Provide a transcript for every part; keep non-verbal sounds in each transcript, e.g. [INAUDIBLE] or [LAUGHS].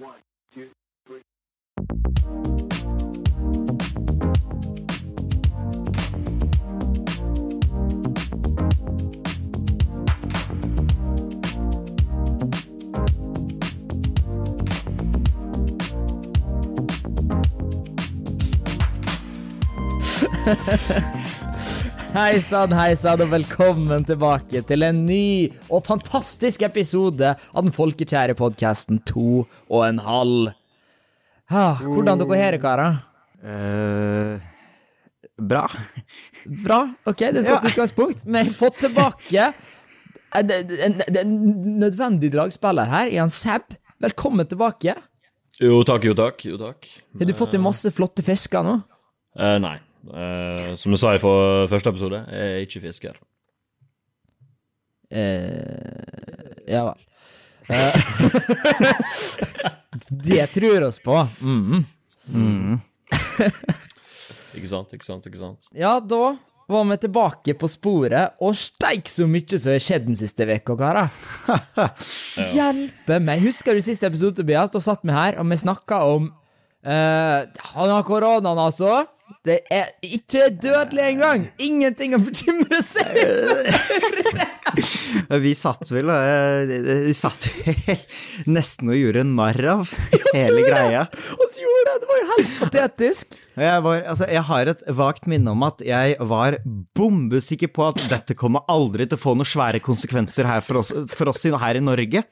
One, two, three. [LAUGHS] Hei sann, hei sann, og velkommen tilbake til en ny og fantastisk episode av den folkekjære podkasten To og en halv. Ah, hvordan dere har det, karer? Uh... bra. Bra? OK, det er et godt utgangspunkt. Vi har fått tilbake en, en, en nødvendig dragspiller her, Jan Seb. Velkommen tilbake. Jo takk, jo takk. jo takk. Har du fått en masse flotte fisker nå? Uh, nei. Eh, som du sa i for første episode, jeg er ikke fisker. Uh, ja vel. Eh, [LAUGHS] det tror oss på. Mm. [LAUGHS] Ikke sant, ikke sant, ikke sant. Ja, da var vi tilbake på sporet, og steik så mye som har skjedd den siste uka, karer. [LAUGHS] Hjelpe meg. Husker du siste episode, Tobias? Da satt vi her, og vi snakka om uh, Han har koronaen, altså. Det er ikke dødelig engang! Ingenting å bekymre seg Vi satt vel eh, Vi satt [LAUGHS] nesten og gjorde narr av hele greia. Og så gjorde det! Det var jo helt patetisk. Jeg, var, altså, jeg har et vagt minne om at jeg var bombesikker på at dette kommer aldri til å få noen svære konsekvenser her for oss, for oss her i Norge.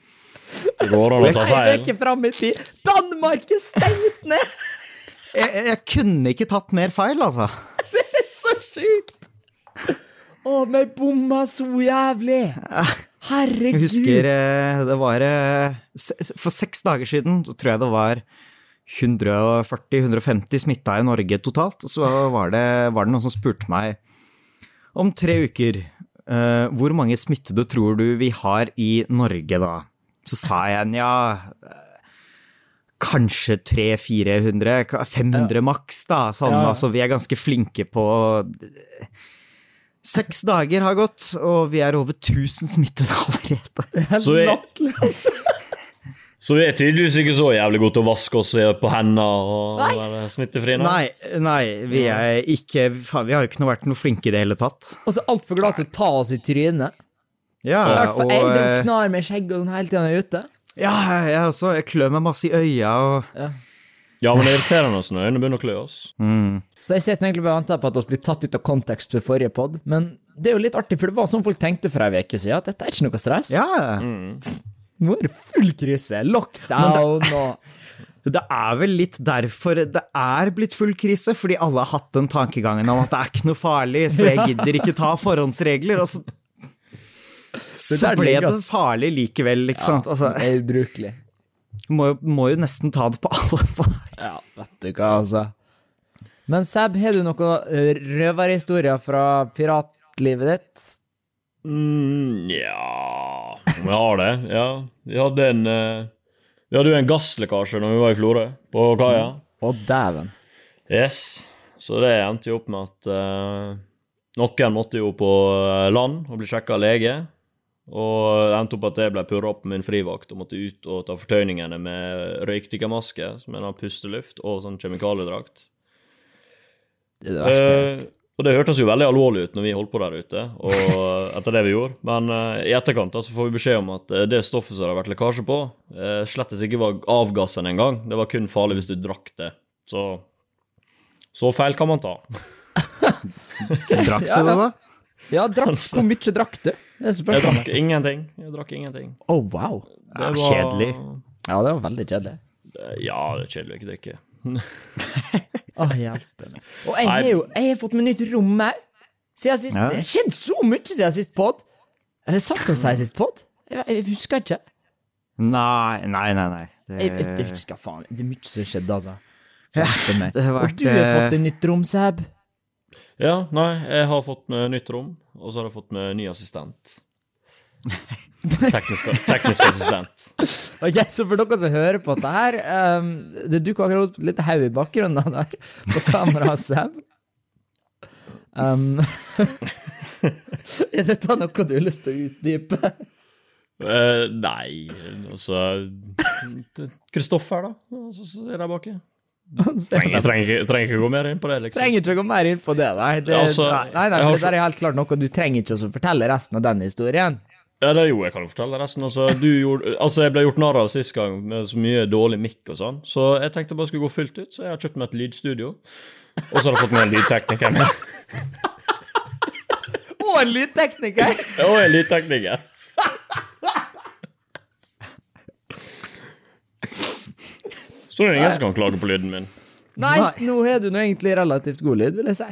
Det går an å ta feil. Danmark er stengt ned! Jeg, jeg, kunne ikke tatt mer feil, altså. [LAUGHS] Det er så sjukt! Å, vi bomma så jævlig! Herregud. Jeg husker eh, det var eh, For seks dager siden så tror jeg det var 140-150 smitta i Norge totalt. Og så var det, var det noen som spurte meg om tre uker eh, hvor mange smittede tror du vi har i Norge da? Så sa jeg ja Kanskje 300-400, 500 maks, da. Sånn, Ja. altså, vi er ganske flinke på Seks dager har gått, og vi er over 1000 smittede [LAUGHS] allerede. Så vi, altså. [LAUGHS] Så vi er tydeligvis ikke så jævlig gode til å vaske oss på hendene og Nei. være smittefrie. nå. Nei, nei, vi er ikke faen, Vi har jo ikke noe vært noe flinke i det hele tatt. Og så altfor glad til å ta oss i trynet. Ja, og jeg driver eh, knar med skjegg og sånn hele er ute. Ja, jeg også. Jeg klør meg masse i øya og Ja, men det er irriterende oss når øynene begynner å klø oss. mm. Så jeg sitter egentlig bare og venter på at vi blir tatt ut av kontekst ved forrige pod, men det er jo litt artig, for det var sånn folk tenkte for ei uke siden, at dette er ikke noe stress. Ja. Nå er det full krise, lockdown og [LAUGHS] Det er vel litt derfor det er blitt full krise, fordi alle har hatt den tankegangen om at det er ikke noe farlig, så jeg [LAUGHS] gidder ikke ta forhåndsregler. Og så, så ble det farlig likevel, ikke sant? Altså, Det er ubrukelig. [LAUGHS] må, må jo nesten ta det på [LAUGHS] alvor. Ja, vet du hva, altså. Men Seb, har du noen røverhistorier fra piratlivet ditt? Mm, ja Om jeg har det? Ja. Vi hadde en eh, Vi hadde jo en gasslekkasje når vi var i Florø, på kaia. Å, dæven. Yes. Så det endte jo opp med at uh, noen måtte jo på eh, land og bli sjekka av lege. Og det endte opp at jeg ble purra opp på min frivakt og måtte ut og ta fortøyningene med røykdykkermaske, som er en pusteluft, og sånn kjemikaliedrakt. Det er det verste. Eh, og det hørtes jo veldig alvorlig ut når vi holdt på der ute, og [LAUGHS] etter det vi gjorde. Men eh, i etterkant da, så får vi beskjed om at eh, det stoffet som det har vært lekkasje på, uh, slettes ikke var avgassen engang. Det var kun farlig hvis du drakk det. Så så feil kan man ta. Drakk du det, da? Ja, drakk, [LAUGHS] hvor mye drakk du? Det er Jeg drakk ingenting. Jeg drakk ingenting. Oh, wow. Det Ja, kjedelig. Ja, det var veldig kjedelig. Ja, det er kjedelig å ikke drikke. Å, [LAUGHS] hjelpe meg. Og jeg har jo jeg har fått meg nytt rom òg. Siden sist. Ja. Det har skjedd så mye siden sist pod. Er det sant å si sist pod? Jeg, jeg husker ikke. Nei, nei, nei. nei. Jeg, jeg, Det, jeg husker faen. Det er mye som skjedde, altså. Hjelpe meg. det har Og du har fått eh, deg nytt rom, Seb. Ja, nei, jeg har fått meg nytt rom, og så har jeg fått meg ny assistent. [LAUGHS] Teknisk, teknisk assistent. [LAUGHS] Ok, Så for dere som hører på dette her um, Det dukker akkurat litt haug i bakgrunnen der på kameraet, Seb. Um, er dette noe du har lyst til å utdype? Uh, nei, altså Kristoffer, da? som så er der baki. [LAUGHS] Trenger, trenger, trenger ikke gå mer inn på det, liksom. Trenger ikke å gå mer inn på det, nei. Det, Altså, nei, nei, nei det er helt klart noe du trenger ikke å fortelle resten av den historien. Ja, det er jo, jeg kan jo fortelle resten. Altså, du gjorde, altså jeg ble gjort narr av sist gang med så mye dårlig mikk og sånn, så jeg tenkte jeg bare skulle gå fullt ut, så jeg har kjøpt meg et lydstudio. Og så har jeg fått med en lydtekniker. [LAUGHS] Og en lydtekniker! [LAUGHS] Og en lydtekniker. Så det er ingen som kan klage på lyden min. Nei, Nei. nå har du nå egentlig relativt god lyd, vil jeg si.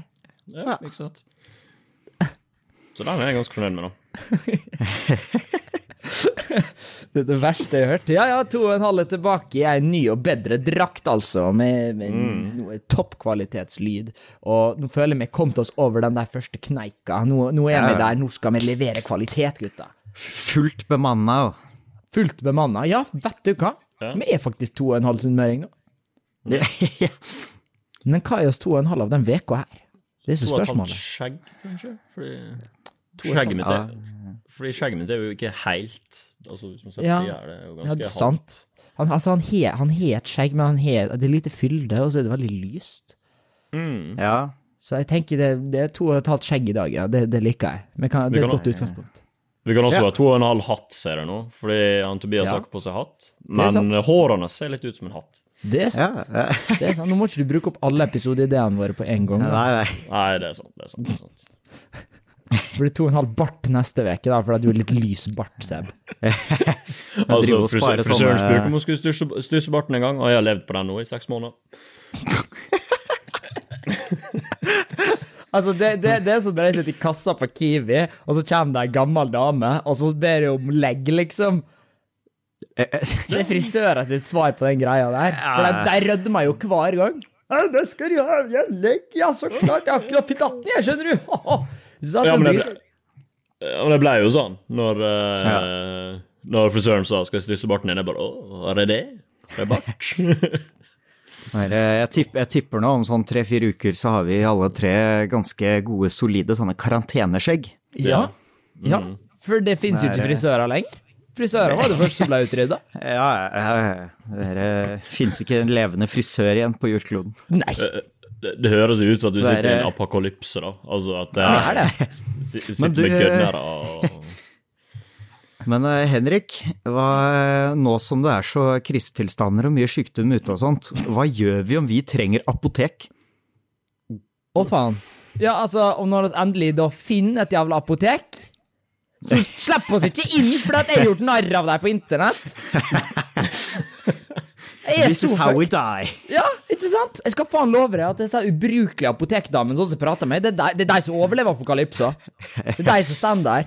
Ja, ikke sant? Så den er jeg ganske fornøyd med, da. [LAUGHS] Det er det verste jeg har hørt. Ja, ja, to og en halv er tilbake i en ny og bedre drakt, altså, med, med mm. toppkvalitetslyd. Og nå føler jeg vi kom til oss over den der første kneika. Nå, nå er vi der, nå skal vi levere kvalitet, gutta. Fullt bemanna. Fullt bemanna. Ja, vet du hva? Ja. Vi er faktisk to og en halv sunnmøring nå. Ja. [LAUGHS] Men hva er oss to og en halv av den veka her? Det er så To og et halvt spørsmålet. skjegg, kanskje? Fordi skjegget mitt, er, fordi skjegget mitt er jo ikke helt Altså, hvis man ser på Ja. sida, er det jo Ja, ganske er sant. Han, altså, han har han he et skjegg, men han har, det er lite fylde, og så er det veldig lyst. Mm. ja. Så jeg tenker det, det er to og et halvt skjegg i dag, ja. Det, det liker jeg. Men kan, det er et godt utgangspunkt. Vi kan også Ja. ha to og en halv hatt, ser jeg nå, fordi han Tobias Ja. har ikke på seg hatt. Men hårene ser litt ut som en hatt. Det er sant. ja. [LAUGHS] Det er sant. Nå må ikke du bruke opp alle episodeideene våre på en gang. da. Nei, nei. Nei, det er sant. det er sant, det er sant. Det [LAUGHS] blir to og en halv bart neste uke, da, fordi du er litt lys bart, Seb. [LAUGHS] Altså, Frisøren spurte om hun skulle stusse barten en gang, og jeg har levd på den nå i seks måneder. Altså, det, det, det er som når jeg sitter i kassa på Kiwi, og så kommer det ei gammel dame, og så ber hun om legg, liksom. Det er frisøren sitt svar på den greia der. For de, de rødmer jo hver gang. Ja, det skal du ha, ja, legg, ja, så klart. Jeg har akkurat fylt 18, jeg, skjønner du. Ja, men det ble, ja, men det ble jo sånn når, eh, når frisøren sa 'skal jeg stusse barten din', jeg bare 'å, er det det?' Det [LAUGHS] er bart. Nei, det- Jeg tipper, jeg tipper nå om sånn tre-fire uker så har vi alle tre ganske gode, solide sånne karanteneskjegg. Ja. ja. For det fins jo ikke frisører lenger. Frisører var det første som ble utrydda. [LAUGHS] Ja, ja, det fins ikke en levende frisør igjen på jordkloden. Nei. Det, det høres jo ut som at du er- sitter i en apokalypse, da. Altså at det Det er det. si- Men sitter du- med gønnere og Men eh, Henrik, hva, nå som det er så krisetilstander og mye sykdom ute og sånt, hva gjør vi om vi trenger apotek? Å, faen. Ja, altså, om når vi endelig da finner et jævla apotek, så slipper vi ikke inn fordi jeg har gjort narr av deg på internett. Er This is how we die. Ja, ikke sant? Jeg skal faen love deg at disse ubrukelige apotekdamene som prater med det er de, det er de som overlever apokalypsa. Det er de som står der.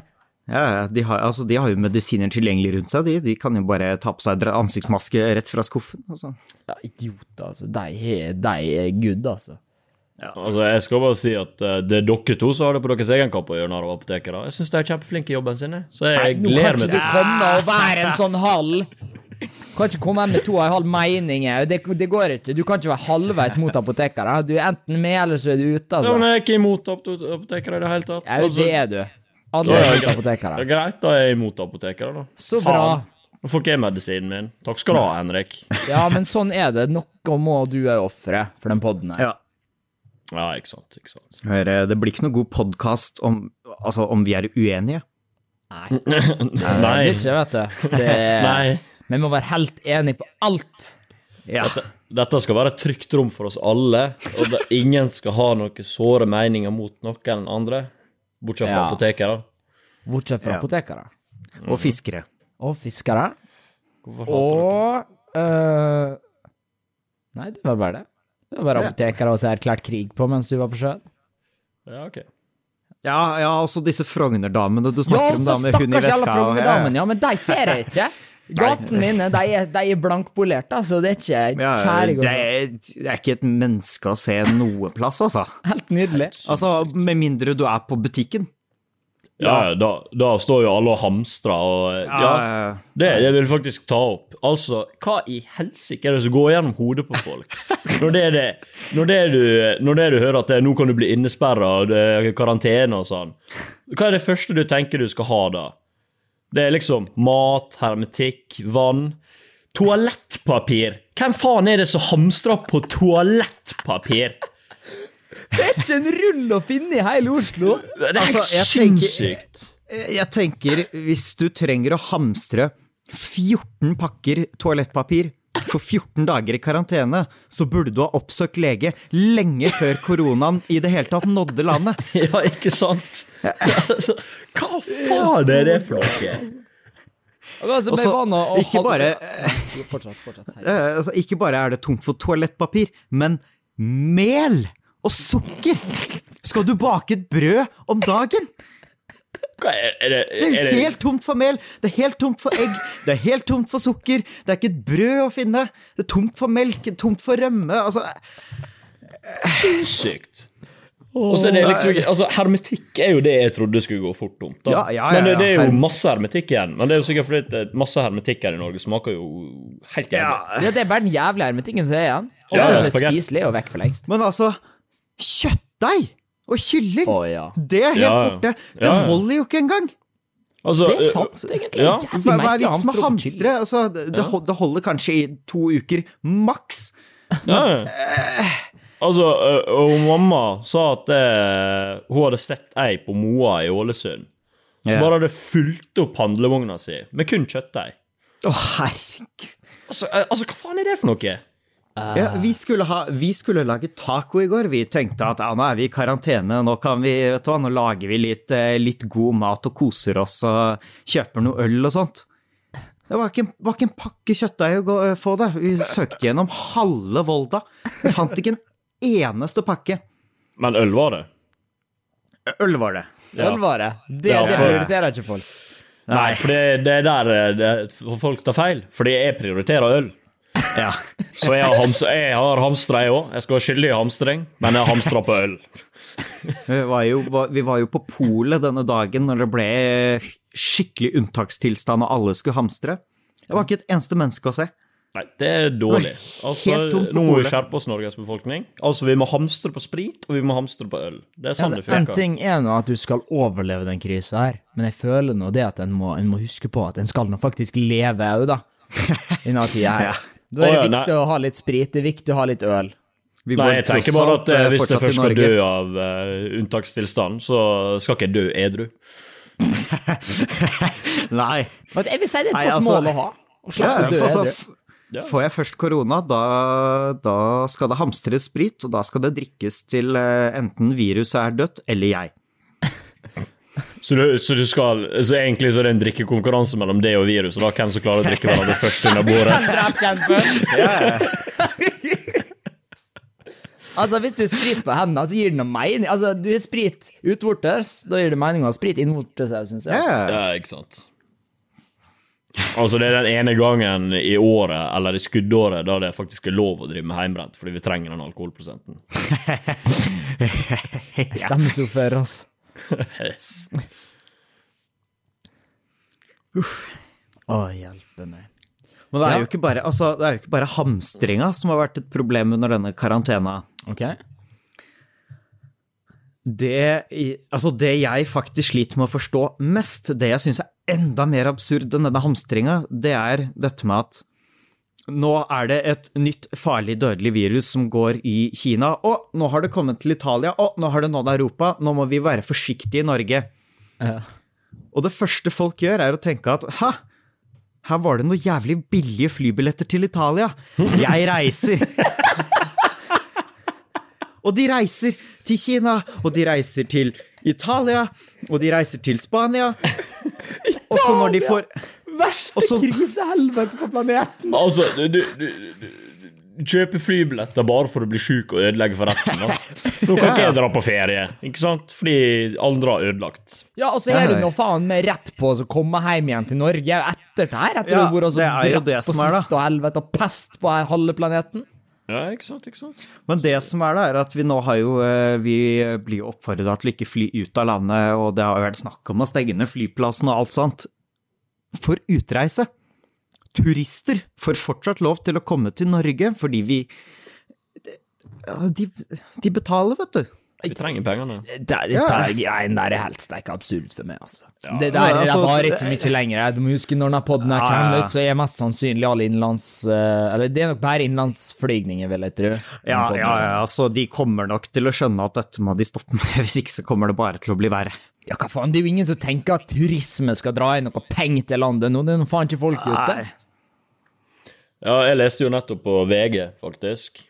Ja, ja, de har, altså, de har jo medisiner tilgjengelig rundt seg, de. De kan jo bare ta på seg ansiktsmaske rett fra skuffen. Altså. Ja, idioter, altså. De de er good, altså. Altså, Jeg skal bare si at eh, det er dere to som har det på deres egen kappe å gjøre narr av apotekere. Jeg syns de er kjempeflinke i jobben sin, så jeg Nå gleder kan ikke du komme og være en sånn halv Kan ikke komme med to og en halv meninger. Det, det går ikke. Du kan ikke være halvveis mot apotekere. Du er enten med, eller så er du ute, ja, altså. men Jeg er ikke imot apotekere i det hele tatt. Ja, Altså, det er du. Alle er ikke apotekere. Det er greit, da er jeg imot apotekere, da. Så bra. Nå får ikke jeg medisinen min. Takk skal du ha, Henrik. Ja, men sånn er det. Noe må du er offeret for den poden her. Ja. Ja, ikke sant. ikke sant. Hør, eh, Det blir ikke noe god podkast om, altså, om vi er uenige. Nei. [LAUGHS] Nei. Det ikke, vet du. Det, [LAUGHS] Nei. Vi må være helt enige på alt. Ja. Dette skal være et trygt rom for oss alle, og ingen skal ha noen såre meninger mot noen eller andre, bortsett fra Ja. apotekere. Bortsett fra Ja. apotekere. Og fiskere. Og fiskere. Hvorfor hater dere? Og øh, Nei, det var bare det. Det var bare Ja. apotekere og så erklært krig på mens du var på sjøen. Ja, ok. Ja, ja, altså disse Frogner-damene du Ja, snakker om, så da, med hun i veska. ja, men de ser jeg ikke. [LAUGHS] Gatene mine, de er, de er blankpolerte, altså. Det er ikke Ja, det, er, det er ikke et menneske å se noe plass, altså. [LAUGHS] Helt nydelig. Altså, Med mindre du er på butikken. Ja, ja, da, da står jo alle og hamstrer og Ja, Ja, det jeg vil faktisk ta opp. Altså, hva i helsike er det som går gjennom hodet på folk? [LAUGHS] Når det er det, når det, er du, når det er du hører at det, nå kan du bli innesperra, og det er karantene og sånn, hva er det første du tenker du skal ha da? Det er liksom mat, hermetikk, vann. Toalettpapir! Hvem faen er det som hamstrer på toalettpapir? Det er ikke en rull å finne i hele Oslo! Det er helt Altså, jeg tenker- Jeg tenker, hvis du trenger å hamstre 14 pakker toalettpapir for 14 dager i karantene, så burde du ha oppsøkt lege lenge før koronaen i det hele tatt nådde landet. [LAUGHS] Ja, ikke sant? Altså, hva [LAUGHS] faen er det for noe? Altså, Også, ikke bare, fortsatt, fortsatt, eh, altså, ikke bare er det tomt for toalettpapir, men mel og sukker! Skal du bake et brød om dagen? Hva er, er det, Det er er det helt tomt for mel, det er helt tomt for egg, det er helt tomt for sukker, det er ikke et brød å finne, det er tomt for melk, tomt for rømme, altså sinnssykt? Og så er det liksom ikke Altså, hermetikk er jo det jeg trodde skulle gå fort tomt. Da. Ja, ja, ja, men det, det er jo masse hermetikk igjen. Men det er jo sikkert fordi at masse hermetikk her i Norge smaker jo helt jævlig. Ja, det er bare den jævla hermetikken som er igjen. Og Ja, det er spiselig, og vekk for lengst. Men altså, kjøttdeig og kylling, ja. det er helt Ja, borte. Det holder jo ikke engang. Altså, Det er sant, egentlig. Ja. Hva, hva er vitsen med hamstre? Altså, det, det det holder kanskje i to uker, maks. Ja, uh, Altså, ø, og mamma sa at eh, hun hadde sett ei på Moa i Ålesund. Som Ja. bare hadde fulgt opp handlevogna si med kun kjøttdeig. Å, herregud. Altså, eh, altså, hva faen er det for noe? Ja, vi, skulle ha, vi skulle lage taco i går. Vi tenkte at ja, nå er vi i karantene, nå kan vi, vet du nå lager vi litt, eh, litt god mat og koser oss og kjøper noe øl og sånt. Det var ikke, en- var ikke en pakke kjøttdeig å gå, eh, få det. Vi søkte gjennom halve Volda. Vi fant ikke en eneste pakke. Men øl var det. Øl var det. Ja. Ølvare. Det, Ja, det prioriterer ikke folk. Nei, for det, det er der eh, det, folk tar feil. Fordi jeg prioriterer øl. Ja. Så jeg har, hams, jeg har hamstra, jeg òg. Jeg skal være skyldig i hamstring, men jeg hamstra på øl. Vi var jo, vi var jo på polet denne dagen når det ble skikkelig unntakstilstand og alle skulle hamstre. Det var ikke et eneste menneske å se. Nei, det er dårlig. Altså, nå må vi skjerpe oss, Norges befolkning. Altså, vi må hamstre på sprit, og vi må hamstre på øl. Det er sånn det funker. en ting er nå at du skal overleve den krisa her, men jeg føler nå det at en må, en må huske på at en skal nå faktisk leve òg, da. [LAUGHS] I denne tida her. Ja. Da er det oh, ja, viktig å ha litt sprit, det er viktig å ha litt øl. Vi Nei, jeg tenker bare at eh, eh, hvis jeg først skal dø av uh, unntakstilstand, så skal ikke jeg dø edru. [LAUGHS] Nei. Jeg vil si det er et Nei, godt altså- mål å ha. Å Ja, slippe å dø altså, edru. Får jeg først korona, da, da skal det hamstres sprit, og da skal det drikkes til eh, enten viruset er dødt, eller jeg. Så, du, så du skal Så egentlig så er det en drikkekonkurranse mellom det og viruset, da. Hvem som klarer å drikke hverandre [LAUGHS] først under bordet. Kjempen. [LAUGHS] Altså, hvis du har sprit på hendene, så gir det noe mening. Altså, du har sprit utvortes, da gir det mening å ha sprit innvortes òg, syns jeg. Altså. Ja. Ja, ikke sant. Altså, det er den ene gangen i året, eller i skuddåret, da det faktisk er lov å drive med heimbrent, fordi vi trenger den alkoholprosenten. [LAUGHS] Stemmer så før, oss. Yes. Å, hjelpe meg. Men det er, Ja. jo ikke bare, altså, det er jo ikke bare hamstringa som har vært et problem under denne karantena. Ok? Det, altså det jeg faktisk sliter med å forstå mest, det jeg syns er enda mer absurd enn denne hamstringa, det er dette med at nå er det et nytt farlig dødelig virus som går i Kina, Å, nå har det kommet til Italia, Å, nå har det nådd Europa, nå må vi være forsiktige i Norge. Ja. Og det første folk gjør, er å tenke at ha, her var det noe jævlig billige flybilletter til Italia. Jeg reiser. [LAUGHS] og de reiser til Kina, og de reiser til Italia, og de reiser til Spania. [LAUGHS] Og så når de får Verste Og så- krisehelvete på planeten! Altså, du, du, du, du kjøper flybilletter bare for å bli sjuk og ødelegge for resten. Da. Nå kan ikke jeg dra på ferie, ikke sant? Fordi andre har ødelagt. Ja, og så er du nå faen meg rett på å komme hjem igjen til Norge etter det her. Etter Ja, å ha vært så det er jo det som er, da. og helvete og pest på halve planeten. Ja, ikke sant, ikke sant? Men det som er da, er at vi nå har jo eh, Vi blir oppfordra til å ikke fly ut av landet, og det har jo vært snakk om å stenge ned flyplassen og alt sånt. For utreise. Turister får fortsatt lov til å komme til Norge fordi vi ja, de, de betaler, vet du. Vi trenger pengene. Det, det, Ja. det, ja, det er helt steik absurd for meg, altså. Det Ja, der det altså, varer ikke mye lenger. Du må huske når denne podden her Ja, kommer ut, så er mest sannsynlig alle innenlands eh, Eller det er nok bare innenlandsflygninger, vil jeg tro. Ja, ja, ja, altså de kommer nok til å skjønne at dette må de stoppe med, [LAUGHS] hvis ikke så kommer det bare til å bli verre. Ja, hva faen, det er jo ingen som tenker at turisme skal dra inn noe penger til landet nå. Det er noe faen ikke folk ute. Nei. Ja, jeg leste jo nettopp på VG, faktisk,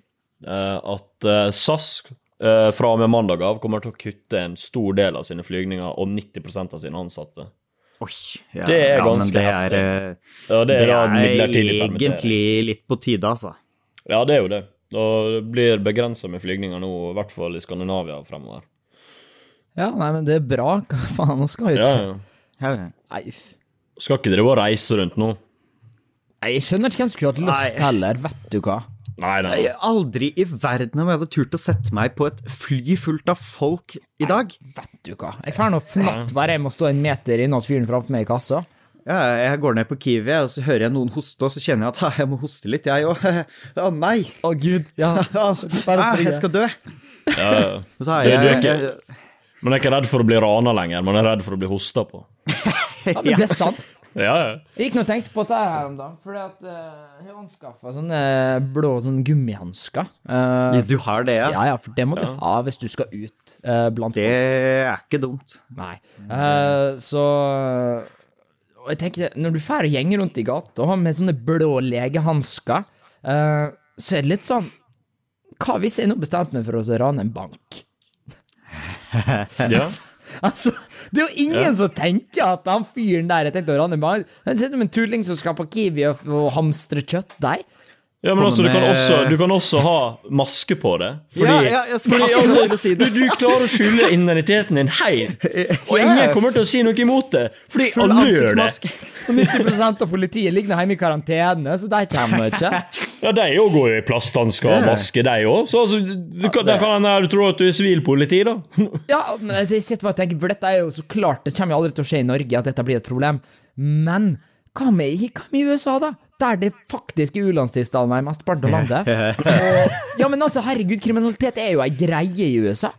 eh, at eh, SAS eh, fra og med mandag av kommer til å kutte en stor del av sine flygninger og 90% av sine ansatte. Oi, ja, Det er ja, ganske det er, heftig. eh, Ja, det er det er egentlig litt på tide, altså. Ja, det er jo det. Og det blir begrensa med flygninger nå, i hvert fall i Skandinavia fremover. Ja, nei, men det er bra. Hva faen, nå skal jeg ut? ikke ja. Ja. Nei, Skal ikke dere bare reise rundt nå? Nei, jeg skjønner ikke hvem som skulle hatt lyst Nei. heller, vet du hva. Nei, nei. Jeg, aldri i verden om jeg hadde turt å sette meg på et fly fullt av folk i dag. Vet du hva. Jeg får nå fnatt bare jeg må stå en meter innat fyren framfor meg i kassa. Ja, jeg går ned på Kiwi, og så hører jeg noen hoste, og så kjenner jeg at jeg må hoste litt, jeg òg. [LAUGHS] Å nei! Å, gud. Ja. [LAUGHS] Ja, Bare ah, springe. jeg skal dø. Ja, ja. Og så har Du- du er ikke- Man er ikke redd for å bli rana lenger, man er redd for å bli hosta på. ja, men det er sant. [LAUGHS] Ja, ja. Jeg gikk nå og tenkte på dette her om dagen, fordi at uh, jeg har anskaffa sånne blå sånn gummihansker. Eh, Du har det, ja? ja, ja, for det må du Ja. ha hvis du skal ut uh, blant Det folk. er ikke dumt. Nei. Eh, så Og jeg tenker, når du drar og gjenger rundt i gata med sånne blå legehansker, eh, så er det litt sånn Hva hvis jeg nå bestemte meg for å rane en bank? [LAUGHS] ja. Altså, det er jo ingen som tenker at han fyren der jeg tenkte å ranne en. Han ser ut som en tulling som skal på Kiwi og, og hamstre kjøttdeig. Ja, men altså, du kan, også, du kan også ha maske på det. Fordi, Ja, ja, jeg fordi altså, si du, det. du klarer å skjule identiteten din helt, [LAUGHS] og ingen kommer til å si noe imot det. Fordi Full alle gjør det. 90% av politiet ligger hjemme i karantene, så de kommer ikke. [LAUGHS] Ja, de òg går i plasthansker og maske, de òg. Så altså, du kan, det kan hende du tror at du er sivilpoliti, da. Ja, men altså, jeg sitter bare og tenker, for dette er jo så klart, det kommer jo aldri til å skje i Norge at dette blir et problem. Men hva med, hva med USA, da? Der det faktisk er u-landstilstanden i mesteparten av landet. [LAUGHS] Og, ja, men altså, herregud, kriminalitet er jo ei greie i USA.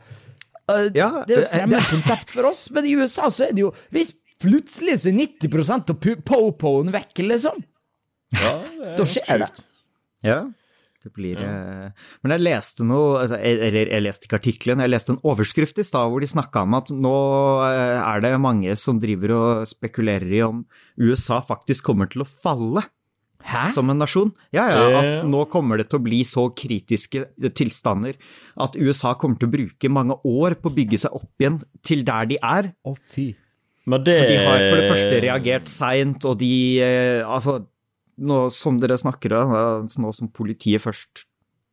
Ja, det er jo et fremmed konsept for oss, men i USA så er det jo Hvis plutselig så er 90% av po-poen vekk, liksom, da skjer det. Ja. Det blir eh, Men jeg leste noe altså, Eller jeg leste ikke artikkelen, jeg leste en overskrift i stad hvor de snakka om at nå eh, er det mange som driver og spekulerer i om USA faktisk kommer til å falle Hæ? som en nasjon. Ja, ja, at nå kommer det til å bli så kritiske tilstander at USA kommer til å bruke mange år på å bygge seg opp igjen til der de er. Å, fy. Men det For de har for det første reagert seint, og de eh, Altså, nå som dere snakker om, eh, nå som politiet først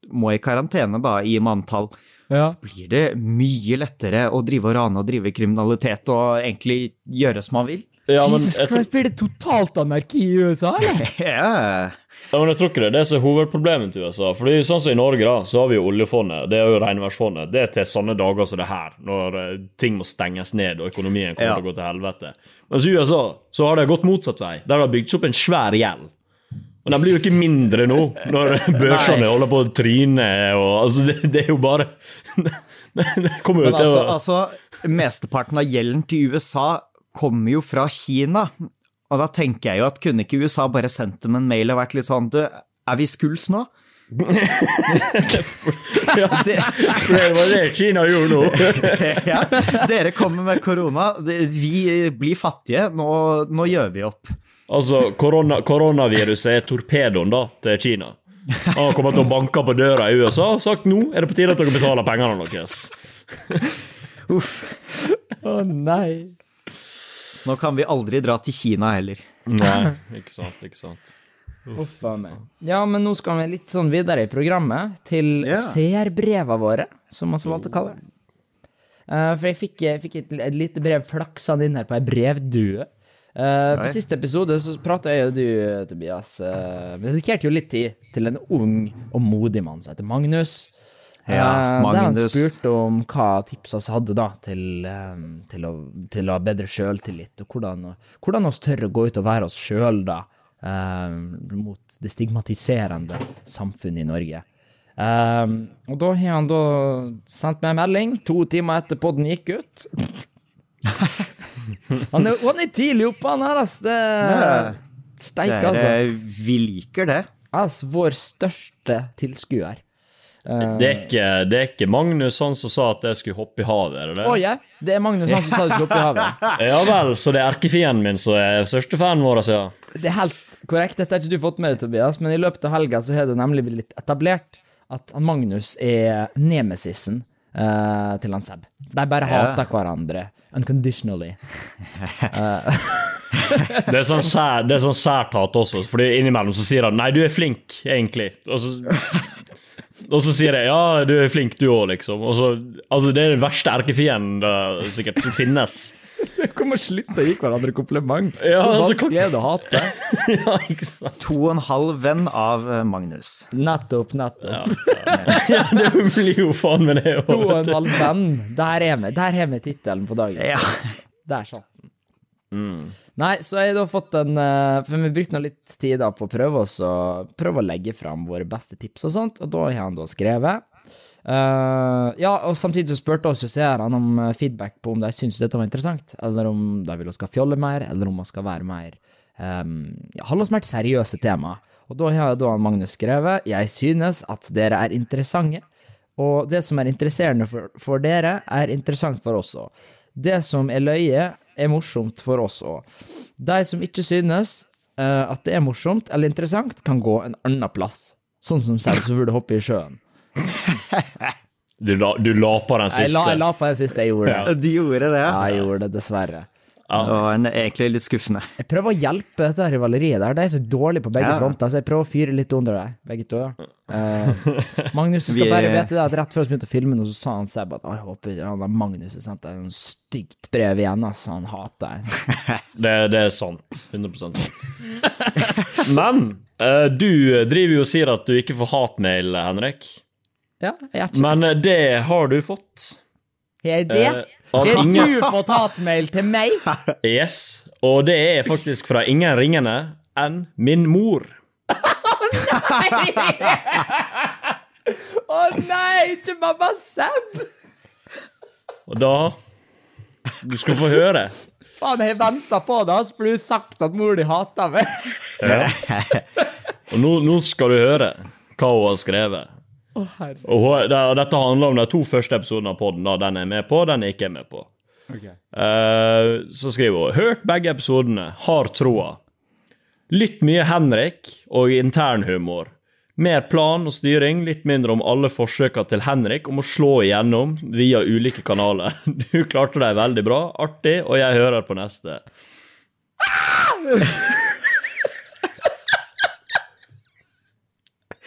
må i karantene, da, i manntall, Ja. så blir det mye lettere å drive og rane og drive kriminalitet og egentlig gjøre som man vil. Ja, men Jesus tror- Christ, blir det totalt anarki i USA, eller? [LAUGHS] Ja. Ja, men jeg tror ikke det det er er hovedproblemet til USA. Fordi sånn som I Norge da, så har vi jo oljefondet, det er jo regnværsfondet. Det er til sånne dager som det her, når eh, ting må stenges ned og økonomien kommer Ja. til å gå til helvete. Mens i USA så har det gått motsatt vei. Der har bygd seg opp en svær gjeld. Og den blir jo ikke mindre nå, når [LAUGHS] børsene Nei. holder på å tryne. og altså, det, det er jo bare [LAUGHS] Det kommer jo Men til altså, å altså, mesteparten av gjelden til USA kommer jo fra Kina. Og da tenker jeg jo at kunne ikke USA bare sendt dem en mail og vært litt sånn Du, er vi skuls nå? ja, [LAUGHS] Det, det var det Kina gjorde nå. [LAUGHS] ja, dere kommer med korona, vi blir fattige, nå, nå gjør vi opp. Altså, korona, koronaviruset er torpedoen da, til Kina. Han har kommet å banke på døra i USA og sagt nå er det på tide at dere betaler pengene deres. Uff. Å nei. Nå kan vi aldri dra til Kina heller. Nei, [LAUGHS] ikke sant, ikke sant. Uff a meg. Ja, men nå skal vi litt sånn videre i programmet, til yeah. seerbreva våre, som man så valgte å kalle det. Uh, for jeg fikk, jeg fikk et, et lite brev flaksende inn her på ei brevdue. Uh, for siste episode så prata jeg og du, Tobias, uh, vi dedikerte jo litt tid til en ung og modig mann som heter Magnus. Ja, Magnus. Der han spurte om hva tips vi hadde da til, eh, til, å, til å ha bedre sjøltillit, og hvordan, hvordan oss tør å gå ut og være oss sjøl da, eh, mot det stigmatiserende samfunnet i Norge. Um, og da har han da sendt meg en melding to timer etter podden gikk ut. [LAUGHS] han, er, han er tidlig oppe, han her, ass. Det. Steik, Det er, altså. eh, vi liker det. Altså, vår største tilskuer. Det er, ikke, det er ikke Magnus han som sa at jeg skulle hoppe i havet, er det det? Å ja, det er Magnus han som sa du skulle hoppe i havet. [LAUGHS] Ja vel, så det er erkefienden min som er største fanen vår, altså? Det er helt korrekt. Dette har ikke du fått med deg, Tobias, men i løpet av helga så har det nemlig blitt etablert at Magnus er nemesisen uh, til han Seb. De bare Ja. hater hverandre unconditionally. [LAUGHS] [LAUGHS] Det er sånn sær, det er sånn sært hat også, fordi innimellom så sier han 'nei, du er flink', egentlig. Og så, og så sier jeg 'ja, du er flink, du òg', liksom. Og så, altså, det er den verste erkefienden det sikkert som finnes. Kom og slutt å gi hverandre kompliment. Ja, Hvor altså, vanskelig er det å hate? [LAUGHS] ja, ikke sant? To og en halv venn av eh, Magnus. Nettopp, nettopp. Ja, [LAUGHS] det blir jo faen meg det To og en halv venn. Der er vi. Der har vi tittelen på dagen. Ja. Der satt den. Mm. Nei, så har jeg da fått en eh, For vi brukte nå litt tid da på å prøve, å, prøve å legge fram våre beste tips og sånt, og da har han da skrevet. Uh, ja, og samtidig så spurte jo seerne om eh, feedback på om de syntes dette var interessant, eller om de vil vi skal fjolle mer, eller om vi skal være mer um, ja, Holde oss mer til seriøse tema. Og da har da Magnus skrevet Jeg synes at dere er interessante, og det som er interesserende for, for dere, er interessant for oss òg. Det som er løye, er morsomt for oss òg. De som ikke synes uh, at det er morsomt eller interessant, kan gå en annen plass. Sånn som selv som burde hoppe i sjøen. Du, la, du la på den Jeg la, siste. jeg la på den siste jeg gjorde. Ja. De gjorde det. Ja, jeg gjorde det, dessverre. Ja. Og en, egentlig litt skuffende. Jeg prøver å hjelpe dette rivaleriet der. De er så dårlige på begge Ja. fronter, så jeg prøver å fyre litt under deg, begge to. Ja. Uh, Magnus, du [LAUGHS] skal Vi- bare vite det at rett før vi begynte å filme, noe så sa han Seb at jeg håper han der Magnus har sendt deg et stygt brev igjen, ass. Han hater deg. [LAUGHS] Det, det er sant. 100% sant. [LAUGHS] Men uh, du driver jo og sier at du ikke får hatmail, Henrik. Ja, jeg er ikke Men eh, det har du fått. Er det? Eh, av Har ingen du fått hatmail til meg? [LAUGHS] Yes. Og det er faktisk fra ingen ringende enn min mor. Å nei, ikke mamma Seb! Og da Du skal få høre. Faen, jeg venta på det, så ble du sagt at mor di hata meg. Og nå, nå skal du høre hva hun har skrevet. Herre. Og hun, det, og dette handler om de to første episodene av podden. Den er med på, den er ikke med på. Eh, så skriver hun Hørt begge episodene, har troa. Litt mye Henrik og internhumor. Mer plan og styring, litt mindre om alle forsøka til Henrik om å slå igjennom via ulike kanaler. [LAUGHS] Du klarte deg veldig bra, artig, og jeg hører på neste. [LAUGHS]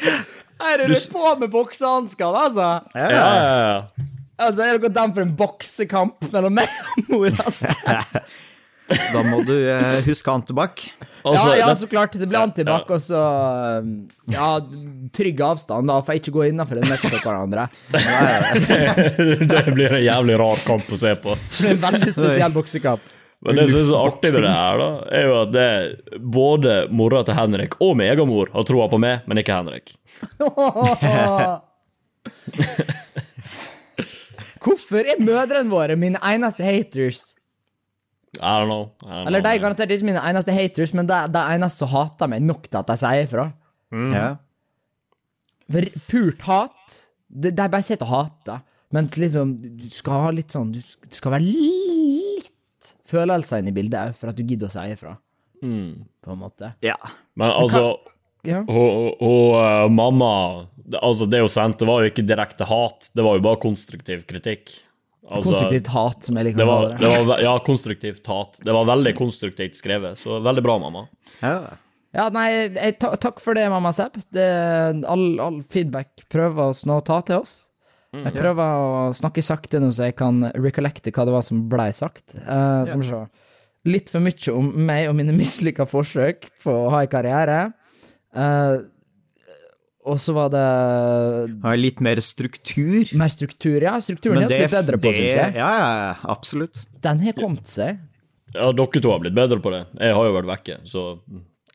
[LAUGHS] Her er Du det på med boksehansker, altså. Ja. Ja, ja, ja. Altså, Er dere dem for en boksekamp mellom meg og mora si? [LAUGHS] Da må du eh, huske. Altså, ja, ja, så klart. Det blir antibac, og så um, Ja, trygg avstand, da, for jeg ikke går innafor en meter fra hverandre. [LAUGHS] [LAUGHS] det blir en jævlig rar kamp å se på. Det blir en veldig spesiell boksekamp. Men det som er så artig med det her, da, er jo at det både mora til Henrik og megamor har troa på meg, men ikke Henrik. [LAUGHS] Hvorfor er mødrene våre mine eneste haters? I don't know. I don't Eller de er garantert ikke mine eneste haters, men de de eneste som hater meg nok til at de sier ifra. Ja. For Pult hat De, de bare sitter og hater. Mens liksom, du skal ha litt sånn Du skal være litt følelser inn i bildet òg, for at du gidder å si ifra, Mm. på en måte. ja. Men altså, Ja. hun, hun, eh, mamma det, Altså, det hun sendte, var jo ikke direkte hat, det var jo bare konstruktiv kritikk. Altså, Konstruktivt hat, som jeg liker å var, kalle det var, ja, konstruktivt hat. Det var veldig konstruktivt skrevet, så veldig bra, mamma. ja. Ja, nei, jeg, takk for det, mamma Sepp. Det, all, all feedback prøver oss nå å ta til oss. Jeg prøver å snakke sakte nå, så jeg kan recollecte hva det var som blei sagt. Uh, som yeah. Litt for mye om meg og mine [LAUGHS] mislykka forsøk på å ha en karriere. Uh, og så var det Ha litt mer struktur. mer struktur. Ja, strukturen er blitt bedre på, syns jeg. Ja, ja, absolutt. Den har kommet seg. Ja, dere to har blitt bedre på det. Jeg har jo vært vekke, så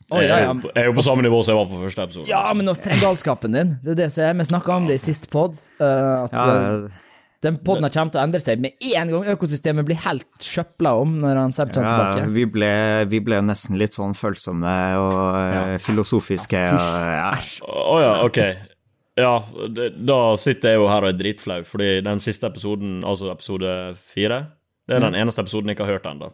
Jeg ja, ja. jeg er jo på samme nivå som jeg var på første episode. Ja, men også galskapen din. Det er det som er. Vi snakka om det i sist pod. uh, at Ja, uh, den poden kommer til å endre seg med en gang økosystemet blir helt skjøpla om når han Seb kommer ja, tilbake. vi, ble, vi ble nesten litt sånn følsomme og eh, filosofiske. Ja. Å ja, OK. Ja, det, da sitter jeg jo her og er dritflau, fordi den siste episoden, altså episode fire, det er den eneste episoden jeg ikke har hørt ennå.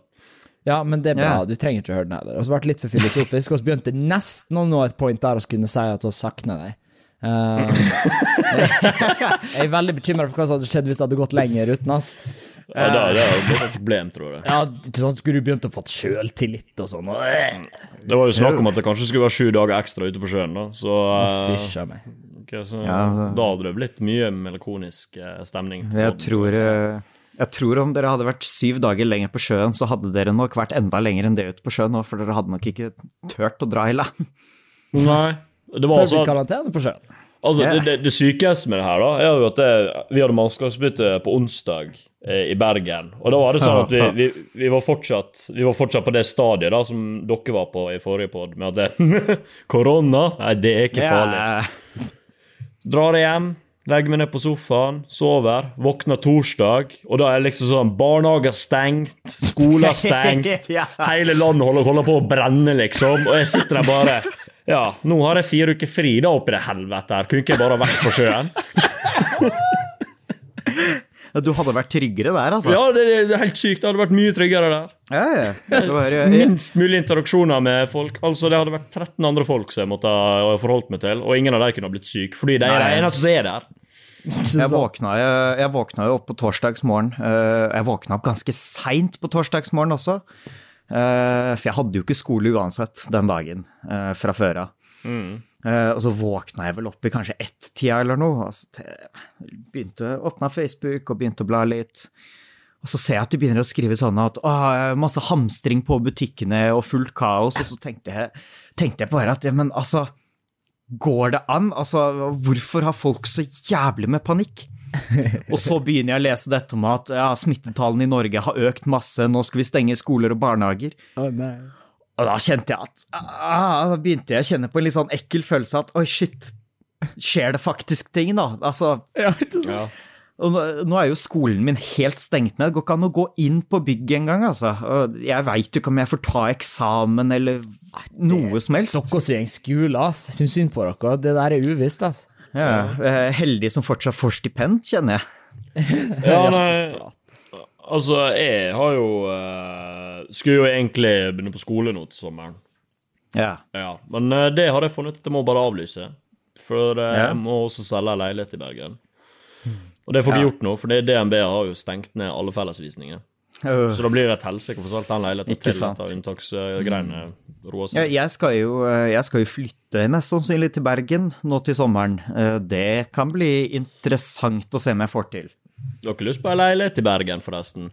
Ja, men det er bra. Du trenger ikke å høre den heller. Og så ble det litt for filosofisk, og så begynte nesten å nå et point der vi kunne si at vi savner deg. Uh, [LAUGHS] jeg er veldig bekymra for hva som hadde skjedd hvis det hadde gått lenger uten oss. Ja, da, det er jo et problem, tror jeg. Ja, ikke sant, Skulle du begynt å få sjøltillit og sånn? og, Det var jo snakk om at det kanskje skulle være sju dager ekstra ute på sjøen, da, så, uh, meg. Okay, så Ja, det- Da hadde det blitt mye melankonisk eh, stemning. Jeg tror, eh, jeg tror om dere hadde vært syv dager lenger på sjøen, så hadde dere nok vært enda lenger enn det ute på sjøen nå, for dere hadde nok ikke turt å dra i land. Nei. Det var altså karantene på sjøen. Altså, yeah. det, det, det sykeste med det her, da, er jo at det, vi hadde mannskapsbytte på onsdag eh, i Bergen. Og da var det sånn at vi, vi, vi, var fortsatt, vi var fortsatt på det stadiet da, som dere var på i forrige pod, med at det [LAUGHS] Korona? Nei, det er ikke farlig. Yeah. Drar hjem, legger meg ned på sofaen, sover, våkner torsdag, og da er liksom sånn Barnehager stengt, skoler [LAUGHS] stengt, [LAUGHS] Ja. hele landet holder, holder på å brenne, liksom, og jeg sitter der bare Ja, nå har jeg fire uker fri da oppi det helvete her, kunne ikke jeg bare vært på sjøen? [LAUGHS] Du hadde vært tryggere der, altså. Ja, det, er helt sykt, det hadde vært mye tryggere der. Ja, ja. Det var, [LAUGHS] Minst mulig interaksjoner med folk. Altså, Det hadde vært 13 andre folk som jeg måtte ha forholdt meg til, og ingen av dem kunne ha blitt syk, fordi de er de eneste som er der. [LAUGHS] Jeg våkna, jo- jeg våkna jo opp på torsdagsmorgen. Eh, Jeg våkna opp ganske seint på torsdagsmorgen også. Eh, For jeg hadde jo ikke skole uansett den dagen eh, fra før av. Eh, Og så våkna jeg vel opp i kanskje ett-tida eller noe. Og så te- begynte åpna Facebook og begynte å bla litt. Og så ser jeg at de begynner å skrive sånn at å, masse hamstring på butikkene og fullt kaos. Og så tenkte jeg, tenkte jeg bare at ja, men altså Går det an? Altså, hvorfor har folk så jævlig med panikk? Og så begynner jeg å lese dette om at ja, smittetallene i Norge har økt masse, nå skal vi stenge skoler og barnehager. Og da kjente jeg at ah, Da begynte jeg å kjenne på en litt sånn ekkel følelse at oi, shit, skjer det faktisk ting, da? Altså, Ja. og nå, nå er jo skolen min helt stengt ned. Det går ikke an å gå inn på bygget engang, altså. Jeg veit jo ikke om jeg får ta eksamen eller noe som helst. Dere som går skole, ass. Jeg syns synd på dere. Det der er uvisst, ass. Ja, heldig som fortsatt får stipend, kjenner jeg. Ja, [LAUGHS] nei, altså, jeg har jo uh, Skulle jo egentlig begynne på skole nå til sommeren. Ja. Ja, Men uh, det har jeg funnet ut, jeg må bare avlyse. For uh, Ja. jeg må også selge en leilighet i Bergen. Og det får ikke Ja. gjort nå, for DNB har jo stengt ned alle fellesvisninger. Øh. Så da blir det et helsike å få solgt den leiligheten til dette at unntaksgreiene roer Ja, seg. jeg, skal jo, jeg skal jo flytte mest sannsynlig til Bergen nå til sommeren. Det kan bli interessant å se om jeg får til. Dere har lyst på ei leilighet i Bergen, forresten?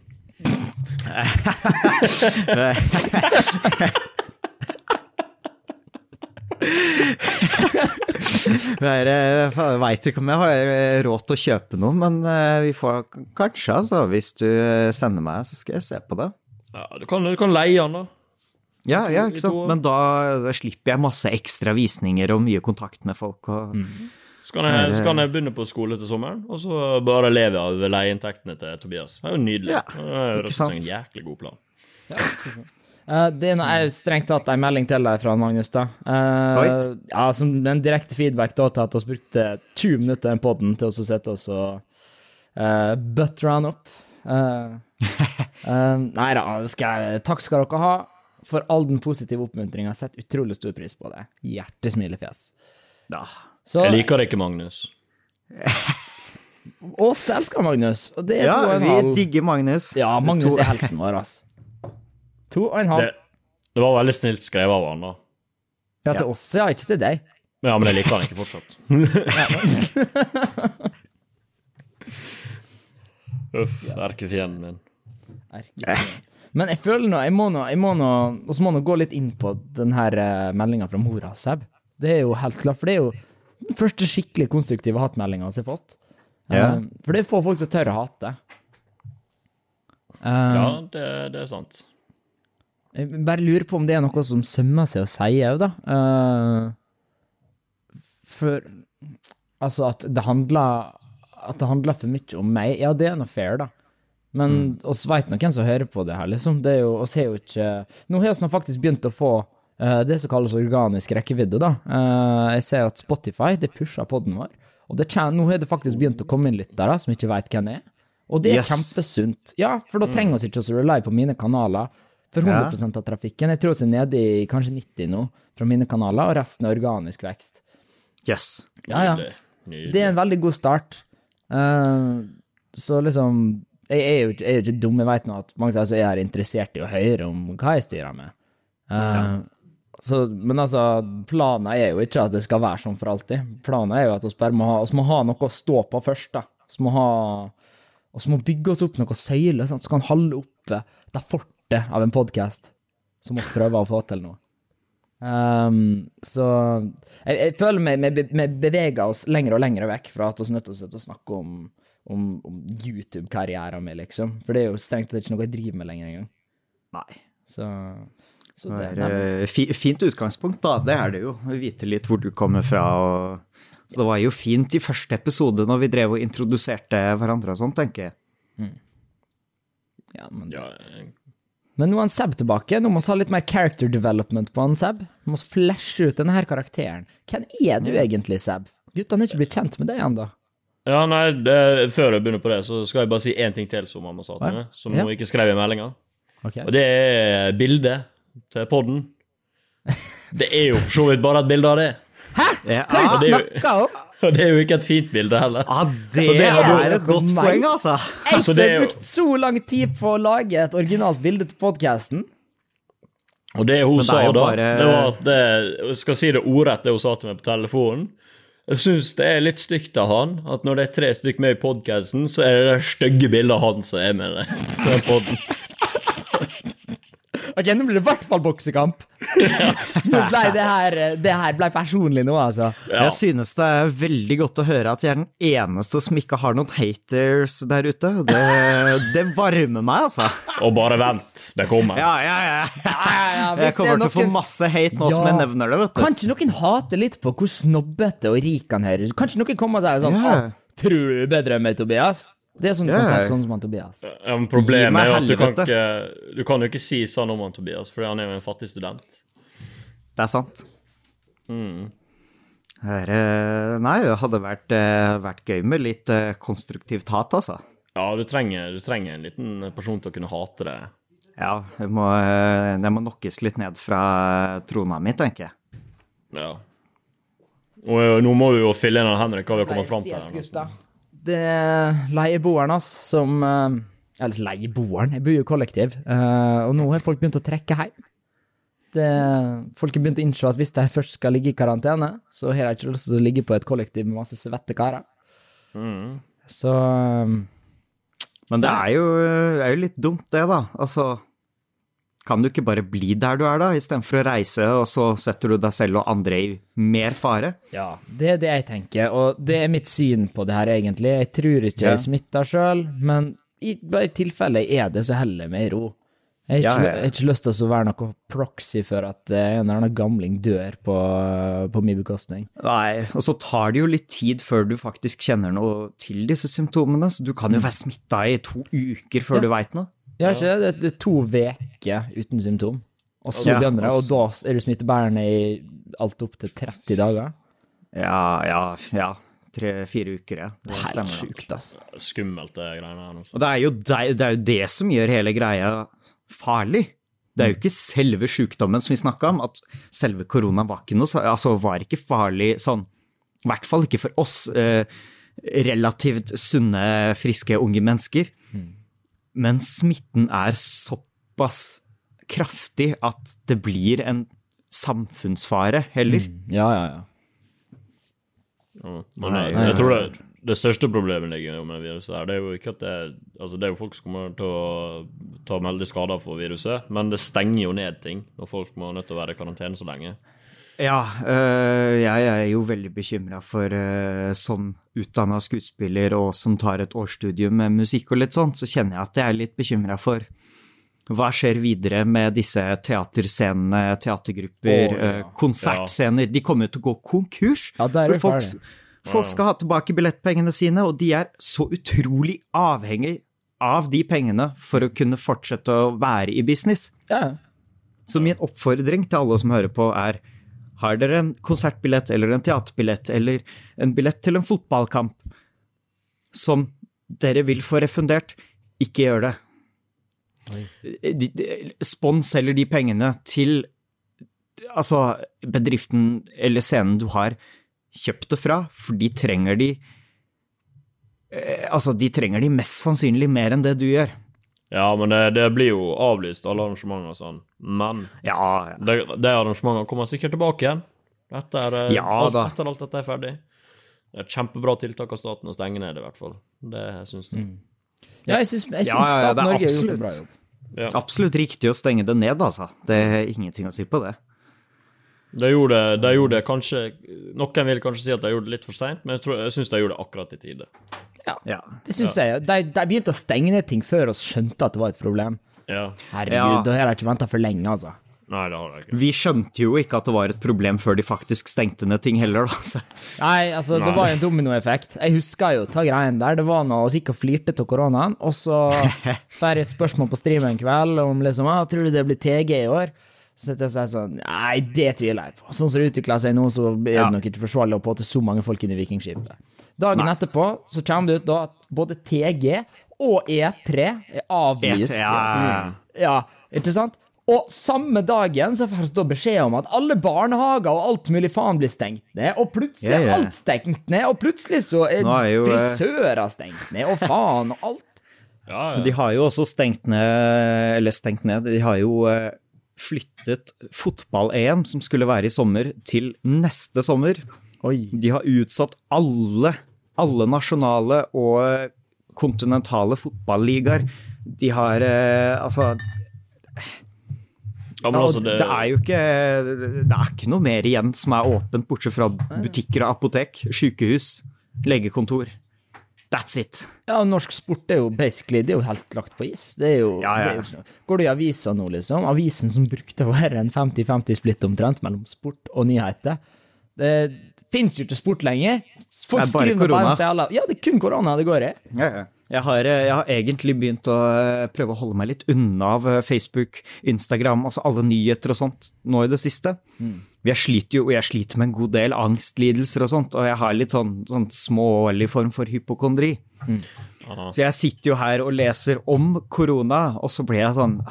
Jeg veit ikke om jeg har eh, råd til å kjøpe noe, men eh, vi får kanskje, altså. Hvis du eh, sender meg, så skal jeg se på det. Ja, du kan, du kan leie den, da. Ja, ja, ikke sant. Men da, da slipper jeg masse ekstra visninger og mye kontakt med folk. Og... Så kan, jeg, så kan jeg begynne på skole til sommeren, og så bare leve av leieinntektene til Tobias. Det er jo nydelig. Ja, det er rett og slett sant. en jæklig god plan. Eh, det er noe jeg jo strengt tatt en melding til deg fra Magnus, da. Uh, ja, som en direkte feedback da til at vi brukte 20 minutter i den til å sette oss og uh, butter han opp. Uh, uh, [LAUGHS] nei da, skal jeg, takk skal dere ha for all den positive oppmuntringa. Setter utrolig stor pris på det. Hjertesmilefjes. Ja. Så Jeg liker det ikke, Magnus. [LAUGHS] oss elsker Magnus, og det er ja, to og en vi halv. digger Magnus. Ja, Magnus er helten vår, ass. To og en halv. Det, det var veldig snilt skrevet av han, da. Ja, til oss, ja, ikke til deg. Ja, men jeg liker han ikke fortsatt. [LAUGHS] Uff, erkefienden min. Erkefienden. Men jeg føler nå, jeg må nå, jeg må nå, og så må nå gå litt inn på den her uh, meldinga fra mora, Seb. Det er jo helt klart, for det er jo første skikkelig konstruktive hatmeldinga jeg har fått. Ja. Um, for det er få folk som tør å hate. Um, Ja, det, det er sant. Jeg bare lurer på om det er noe som sømmer seg å si òg, da. Uh, for Altså, at det handler At det handler for mye om meg, ja, det er nå fair, da. Men oss veit nå hvem som hører på det her, liksom. Det er jo, oss har jo ikke Nå har vi faktisk begynt å få det som kalles organisk rekkevidde, da. Eh, jeg ser at Spotify det pusher poden vår. Og det kjem, nå har det faktisk begynt å komme inn lyttere som ikke veit hvem jeg er. Og det er Yes. kjempesunt. Ja, for da trenger vi ikke å rely på mine kanaler for 100% av trafikken. Jeg tror vi er nede i kanskje 90 nå fra mine kanaler, og resten er organisk vekst. Yes. Ja, ja. Det er en veldig god start. Eh, så liksom Jeg er jo jeg er jo ikke dum, jeg vet nå at mange altså, er interessert i å høre om hva jeg styrer med. Eh, så, men altså, planen er jo ikke at det skal være sånn for alltid. Planen er jo at vi bare må ha, oss må ha noe å stå på først, da. Vi må ha Vi må bygge oss opp noen søyler, sånn, så kan holde oppe det fortet av en podkast som vi prøver å få til nå. Um, så jeg, jeg føler vi, vi beveger oss lenger og lenger vekk fra at vi er nødt til å snakke om, om, om YouTube-karrieren min, liksom. For det er jo strengt tatt ikke noe jeg driver med lenger engang. Nei. Så, så Det er eh, fi, fint utgangspunkt, da. Det er det jo. Å Vite litt hvor du kommer fra. Og... Så det var jo fint i første episode når vi drev og introduserte hverandre og sånn, tenker jeg. ja, men, Ja, jeg... men nå er Seb tilbake. Nå må vi ha litt mer character development på han Seb. Vi må flashe ut denne her karakteren. Hvem er du egentlig, Seb? Guttene er ikke blitt kjent med deg ennå. ja nei, det, før jeg begynner på det, så skal jeg bare si én ting til som mamma sa til meg, som Ja. hun ikke skrev i meldinga. Okay. Og det er bildet til podden. Det er jo for så vidt bare et bilde av det. Hæ?! Hva er ah, det det du er snakker om? [LAUGHS] Og det er jo ikke et fint bilde heller. Ja, det, det hadde- er et godt Meg? poeng, altså. Jeg som har brukt så lang tid på å lage et originalt bilde til podkasten. Og det hun det sa da, bare- det var at det, Jeg skal si det ordrett, det hun sa til meg på telefonen. Jeg syns det er litt stygt av han at når det er tre stykker med i podkasten, så er det det stygge bildet av han som er med i den podden. Ok, nå blir det i hvert fall boksekamp. [LAUGHS] Nå ble det her Det her ble personlig nå, altså. Ja. Jeg synes det er veldig godt å høre at jeg er den eneste som ikke har noen haters der ute. Det, det varmer meg, altså. Og bare vent, det kommer. Ja, ja, ja. ja, Jeg kommer er til å få masse hate nå som jeg nevner det, vet du. Kan ikke noen hate litt på hvor snobbete og rik han høres ut? Kan ikke noen komme og si sånn Ja. Tror du bedre enn meg, Tobias? Det er sånn du kan sånn som han Tobias. Ja, men problemet er jo at du kan, ikke, du kan jo ikke si sånn om han Tobias, for han er jo en fattig student. Det er sant. Mm. Her, eh, nei, det hadde vært, eh, vært gøy med litt eh, konstruktivt hat, altså. Ja, du trenger, du trenger en liten person til å kunne hate det. Ja, det må, det må nokkes litt ned fra trona mi, tenker jeg. Ja. Og nå må vi jo fylle inn av Henrik hva vi har kommet fram til. her, altså. Det er leieboeren hans som Eller Eller leieboeren, jeg bor jo i kollektiv, eh, og nå har folk begynt å trekke hjem. Det, folk har begynt å innse at hvis de først skal ligge i karantene, så har de ikke lyst til å ligge på et kollektiv med masse svette karer. Mm. Så eh, Men det er jo, er jo litt dumt, det, da. Altså, kan du ikke bare bli der du er, da, istedenfor å reise, og så setter du deg selv og andre i mer fare? Ja, det er det jeg tenker, og det er mitt syn på det her, egentlig. Jeg tror ikke Ja. jeg smitter sjøl, men i i tilfelle jeg er det, så heller jeg meg i ro. Jeg har ikke, ja, ja. ikke lyst til å være noe proxy for at eh, en eller annen gamling dør på, på min bekostning. Nei, og så tar det jo litt tid før du faktisk kjenner noe til disse symptomene, så du kan jo være smitta i to uker før Ja. du veit noe. Har ikke det, det er to uker uten symptom, og så Ja, begynner det, og da er du smittebærende i alt opp til 30 dager. Ja, ja, ja. Tre-fire uker, ja. Det er Helt sjukt, altså. Skummelt, det greiene her. Altså. Og det er, jo det, det er jo det som gjør hele greia farlig. Det er jo ikke selve sykdommen som vi snakka om, at selve korona var ikke noe, altså var ikke farlig sånn, i hvert fall ikke for oss eh, relativt sunne, friske, unge mennesker. Men smitten er såpass kraftig at det blir en samfunnsfare heller. Ja, ja, ja. Ja. Men Nei, jeg, nei, jeg tror det, det største problemet ligger med viruset her. Det er jo ikke at det Altså, det er jo folk som kommer til å ta veldig skader for viruset, men det stenger jo ned ting når folk må nødt til å være i karantene så lenge. Ja, øh, jeg er jo veldig bekymra for, øh, som utdanna skuespiller og som tar et årsstudium med musikk og litt sånt, så kjenner jeg at jeg er litt bekymra for Hva skjer videre med disse teaterscenene, teatergrupper, oh, ja. konsertscener? konsertscener? De kommer jo til å gå konkurs. Ja, er for folk, folk skal ha tilbake billettpengene sine, og de er så utrolig avhengig av de pengene for å kunne fortsette å være i business. Ja. Så min oppfordring til alle som hører på, er har dere en konsertbillett eller en teaterbillett eller en billett til en fotballkamp som dere vil få refundert, ikke gjør det. De- de- Spons heller de pengene til altså bedriften eller scenen du har kjøpt det fra, for de trenger de eh, Altså, de trenger de mest sannsynlig mer enn det du gjør. Ja, men det, det blir jo avlyst, alle arrangementer og sånn. Men Ja, de, de arrangementene kommer sikkert tilbake igjen etter, eh, Ja, alt, etter alt dette er ferdig. Det er et kjempebra tiltak av staten å stenge ned, i hvert fall. Det syns jeg. ja, jeg syns, jeg Ja, ja, Stat det er Norge har gjort en bra jobb. Ja. absolutt riktig å stenge det ned, altså. Det er ingenting å si på det. De gjorde, de gjorde kanskje Noen vil kanskje si at de gjorde det litt for seint, men jeg, tror- jeg syns de gjorde det akkurat i tide. Ja. Det syns jeg. De, de begynte å stenge ned ting før oss skjønte at det var et problem. Ja. Herregud, Ja. da har jeg ikke venta for lenge, altså. Nei, det har de ikke. Vi skjønte jo ikke at det var et problem før de faktisk stengte ned ting heller, da. Så. Nei, altså, det var jo en dominoeffekt. Jeg husker jo ta greien der. Det var noe vi gikk og flirte av koronaen, og så [LAUGHS] får jeg et spørsmål på streamen en kveld om liksom ah, 'Tror du det blir TG i år?' Så sitter jeg og sier sånn Nei, det tviler jeg på. Sånn som det utvikler seg nå, så er det Ja. nok ikke forsvarlig å påte så mange folk inn i Vikingskipet. Dagen etterpå så kommer det ut da at både TG og E3 er avlyst. E3, ja. Ja, ikke sant? Og samme dagen så får vi beskjed om at alle barnehager og alt mulig faen blir stengt ned, og plutselig Ja, er ja. alt stengt ned, og plutselig så er er jo, eh, frisører stengt ned, og faen og alt. [LAUGHS] Ja, De har jo også stengt ned, eller stengt ned, de har jo eh, flyttet fotball-EM, som skulle være i sommer, til neste sommer. Oi. De har utsatt alle, alle nasjonale og kontinentale fotballigaer. De har eh, altså ja, men altså, det, det er jo ikke Det er ikke noe mer igjen som er åpent, bortsett fra butikker og apotek, sykehus, legekontor. That's it. Ja, norsk sport er jo basically Det er jo helt lagt på is. Det er jo, Ja, ja. Det er jo. Går du i avisa nå, liksom, avisen som brukte å være en 50-50-splitt omtrent mellom sport og nyheter Det fins jo ikke sport lenger. Folk Det er bare korona. bare Ja, det er kun korona det går i. Jeg har, eh, jeg har egentlig begynt å eh, prøve å holde meg litt unna av eh, Facebook, Instagram, altså alle nyheter og sånt, nå i det siste. Jeg sliter jo, og jeg sliter med en god del angstlidelser og sånt, og jeg har litt sånn, sånn smålig form for hypokondri. Mm. Så jeg sitter jo her og leser om korona, og så blir jeg sånn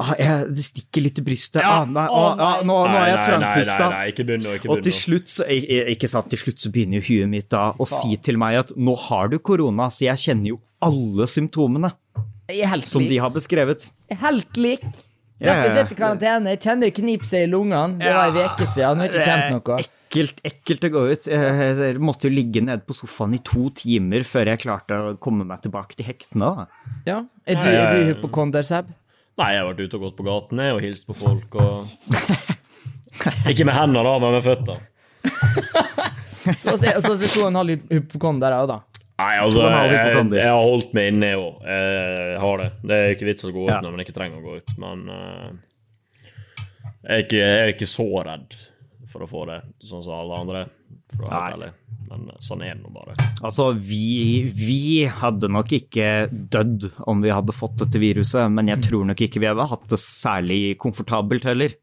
ah, jeg, Det stikker litt i brystet. Ah, nei, ah, ah, nå, nå er jeg Nei, nei, trangpusta. nei, nei, Og til slutt, så, ikke sant, til slutt så begynner jo huet mitt da å si til meg at nå har du korona, så jeg kjenner jo alle symptomene Jeg er helt som de har beskrevet. Jeg er Helt lik. Ja, Derfor ja. sitter i karantene. Jeg kjenner det kniper seg i lungene. Det var ei uke siden. Nå har jeg ikke kjent noe. Ekkelt, ekkelt å gå ut. Jeg, måtte jo ligge nede på sofaen i to timer før jeg klarte å komme meg tilbake til hektene. Ja. Er du, er du hypokonder, Seb? Nei, jeg har vært ute og gått på gatene og hilst på folk og [LAUGHS] Ikke med hendene, da, men med føttene. [LAUGHS] Så ser så ser to og en halv hypokonder òg, da. Nei, altså, jeg, jeg, har holdt meg inne òg. Jeg har det. Det er ikke vits å gå ut Ja. når man ikke trenger å gå ut, men uh, jeg, er ikke, jeg er ikke så redd for å få det, sånn som alle andre, for å være ærlig. Men eh, sånn er det nå bare. Altså, vi, vi hadde nok ikke dødd om vi hadde fått dette viruset, men jeg tror nok ikke vi hadde hatt det særlig komfortabelt heller.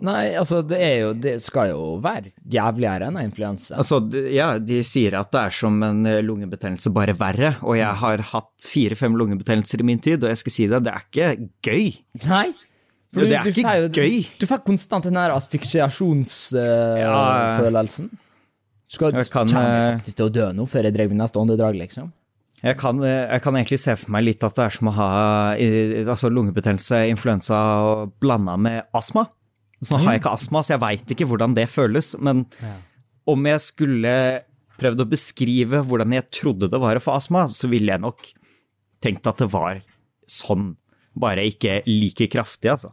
Nei, altså, det er jo Det skal jo være jævligere enn influensa. Altså, ja, de sier at det er som en eh, lungebetennelse, bare verre. Og jeg har hatt fire-fem lungebetennelser i min tid, og jeg skal si det, det er ikke gøy. Nei. Jo, det er ikke får gøy. Du får konstant den der asfiksiasjonsfølelsen. Ja. Du skal Jeg kan, eh, faktisk til å dø nå før jeg drar min stående drag, liksom. Jeg kan, eh, jeg kan egentlig se for meg litt at det er som å ha eh, altså lungebetennelse, influensa blanda med astma. Så nå har jeg ikke astma, så jeg veit ikke hvordan det føles. Men om jeg skulle prøvd å beskrive hvordan jeg trodde det var å få astma, så ville jeg nok tenkt at det var sånn. Bare ikke like kraftig, altså.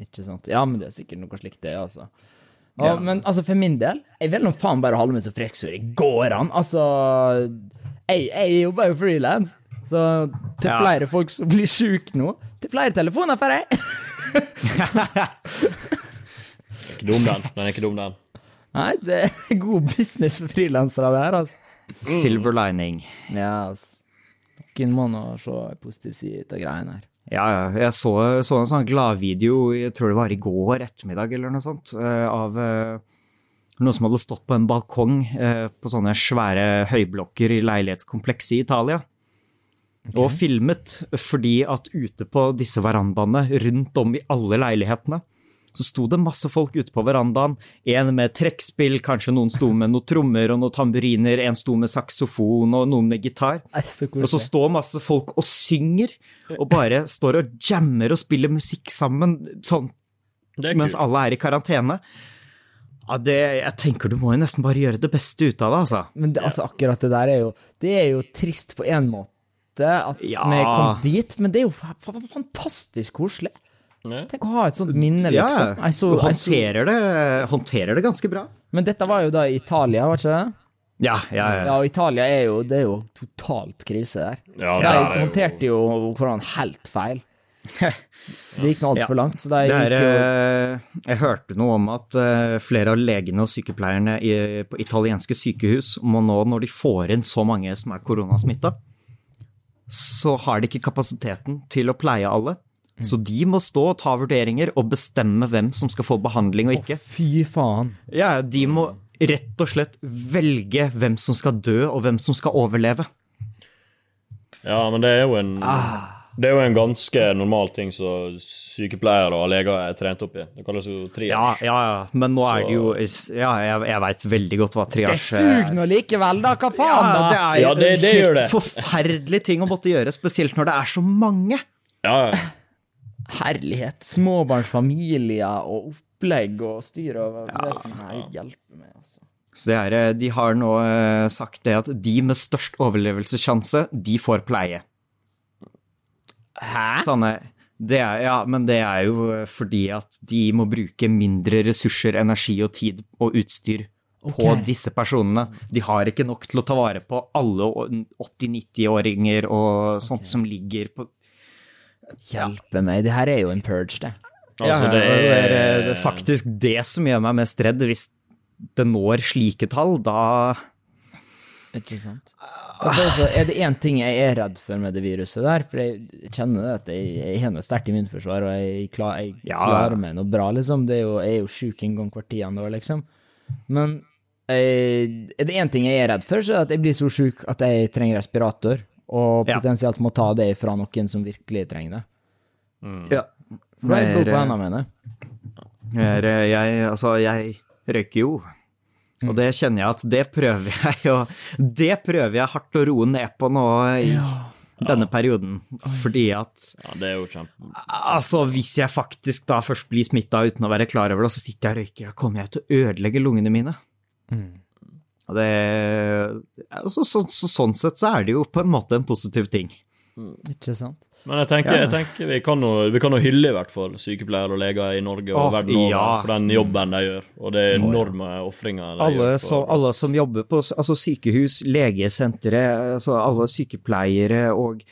Ikke sant? Ja, men det er sikkert noe slikt, det, altså. Og, Ja. Men altså, for min del, jeg vil nå faen bare holde meg så frisk som det går an. Altså, jeg, jeg jobber jo frilans, så til Ja. flere folk som blir sjuke nå, til flere telefoner får jeg! [LAUGHS] Ikke dum, den. Den er ikke dum, den. Nei, det er god business for frilansere, det her, altså. Silver lining. Ja, altså. Noen må nå se en positiv side av greiene her. Ja, ja. Jeg så, så en sånn gladvideo, jeg tror det var i går ettermiddag eller noe sånt, eh, av eh, noen som hadde stått på en balkong eh, på sånne svære høyblokker i leilighetskomplekset i Italia. Og filmet fordi at ute på disse verandaene rundt om i alle leilighetene, så sto det masse folk ute på verandaen. En med trekkspill, kanskje noen sto med noen trommer og noen tamburiner, en sto med saksofon og noen med gitar. Så Og så står masse folk og synger, og bare står og jammer og spiller musikk sammen sånn, mens alle er i karantene. Ja, det, jeg tenker du må jo nesten bare gjøre det beste ut av det, altså. Men det, altså, akkurat det der er jo Det er jo trist på en måte at Ja. vi kom dit, men det er jo fa fa fantastisk koselig. Ja. Tenk å ha et sånt minne, Ja, liksom. Jeg så, du håndterer det, håndterer det ganske bra. men dette var jo da i Italia, var ikke det? Ja, ja, Ja, ja. og Italia er jo Det er jo totalt krise der. Ja, De det er håndterte jo koronaen helt feil. [LAUGHS] Det gikk nå Ja. langt, så de Det er, gikk jo eh, jeg hørte noe om at eh, flere av legene og sykepleierne i, på italienske sykehus må nå, når de får inn så mange som er koronasmitta, så har de ikke kapasiteten til å pleie alle. Så de må stå og ta vurderinger og bestemme hvem som skal få behandling og ikke. Fy faen. Ja, de må rett og slett velge hvem som skal dø og hvem som skal overleve. Ja, men det er jo en Ah. Det er jo en ganske normal ting som sykepleiere og leger er trent opp i. Det kalles jo triasj. Ja, ja, ja, men nå er det jo Ja, jeg, jeg veit veldig godt hva Det suger nå likevel, da! Hva faen, Ja, det da? er Ja, det- det helt det. forferdelig ting å måtte gjøre, spesielt når det er så mange. Ja, ja. Herlighet. Småbarnsfamilier og opplegg og styr over det som Nei, hjelpe meg, altså. Så det er, eh, de har nå eh, sagt det at de med størst overlevelsessjanse, de får pleie. Hæ? Sånne, det er, ja, men det er jo fordi at de må bruke mindre ressurser, energi og tid og utstyr på disse personene. De har ikke nok til å ta vare på alle 80-90-åringer og sånt som ligger på Hjelpe meg. Det her er jo en purge, det. Altså, ja, det det, er, er det er faktisk det som gjør meg mest redd. Hvis det når slike tall, da Ikke sant? Altså, er er det én ting jeg er redd for med det viruset der, for jeg kjenner at jeg, jeg har noe sterkt immunforsvar, og jeg, klar, jeg Ja. klarer meg noe bra, liksom. Det er jo, jeg er jo sjuk en gang hvert tiende år, liksom. Men jeg, er det én ting jeg er redd for, så er det at jeg blir så sjuk at jeg trenger respirator, og potensielt må ta det fra noen som virkelig trenger det. ja. For er jeg blod på hendene mine. Er, eh, jeg, altså, jeg røyker jo. Mm. Og det kjenner jeg at det prøver jeg å Det prøver jeg hardt å roe ned på nå i denne perioden. Fordi at Ja, det er jo kjempe... altså, hvis jeg faktisk da først blir smitta uten å være klar over det, og så sitter jeg og røyker, da kommer jeg til å ødelegge lungene mine. Mm. Og det altså, så, så, Sånn sett så er det jo på en måte en positiv ting. Ikke sant? Men jeg tenker, jeg tenker vi, kan jo, vi kan jo hylle i hvert fall sykepleiere og leger i Norge og oh, verden over ja. for den jobben de gjør, og det enorme ofringer de Alle gjør. som, alle som jobber på altså sykehus, legesentre, altså alle sykepleiere og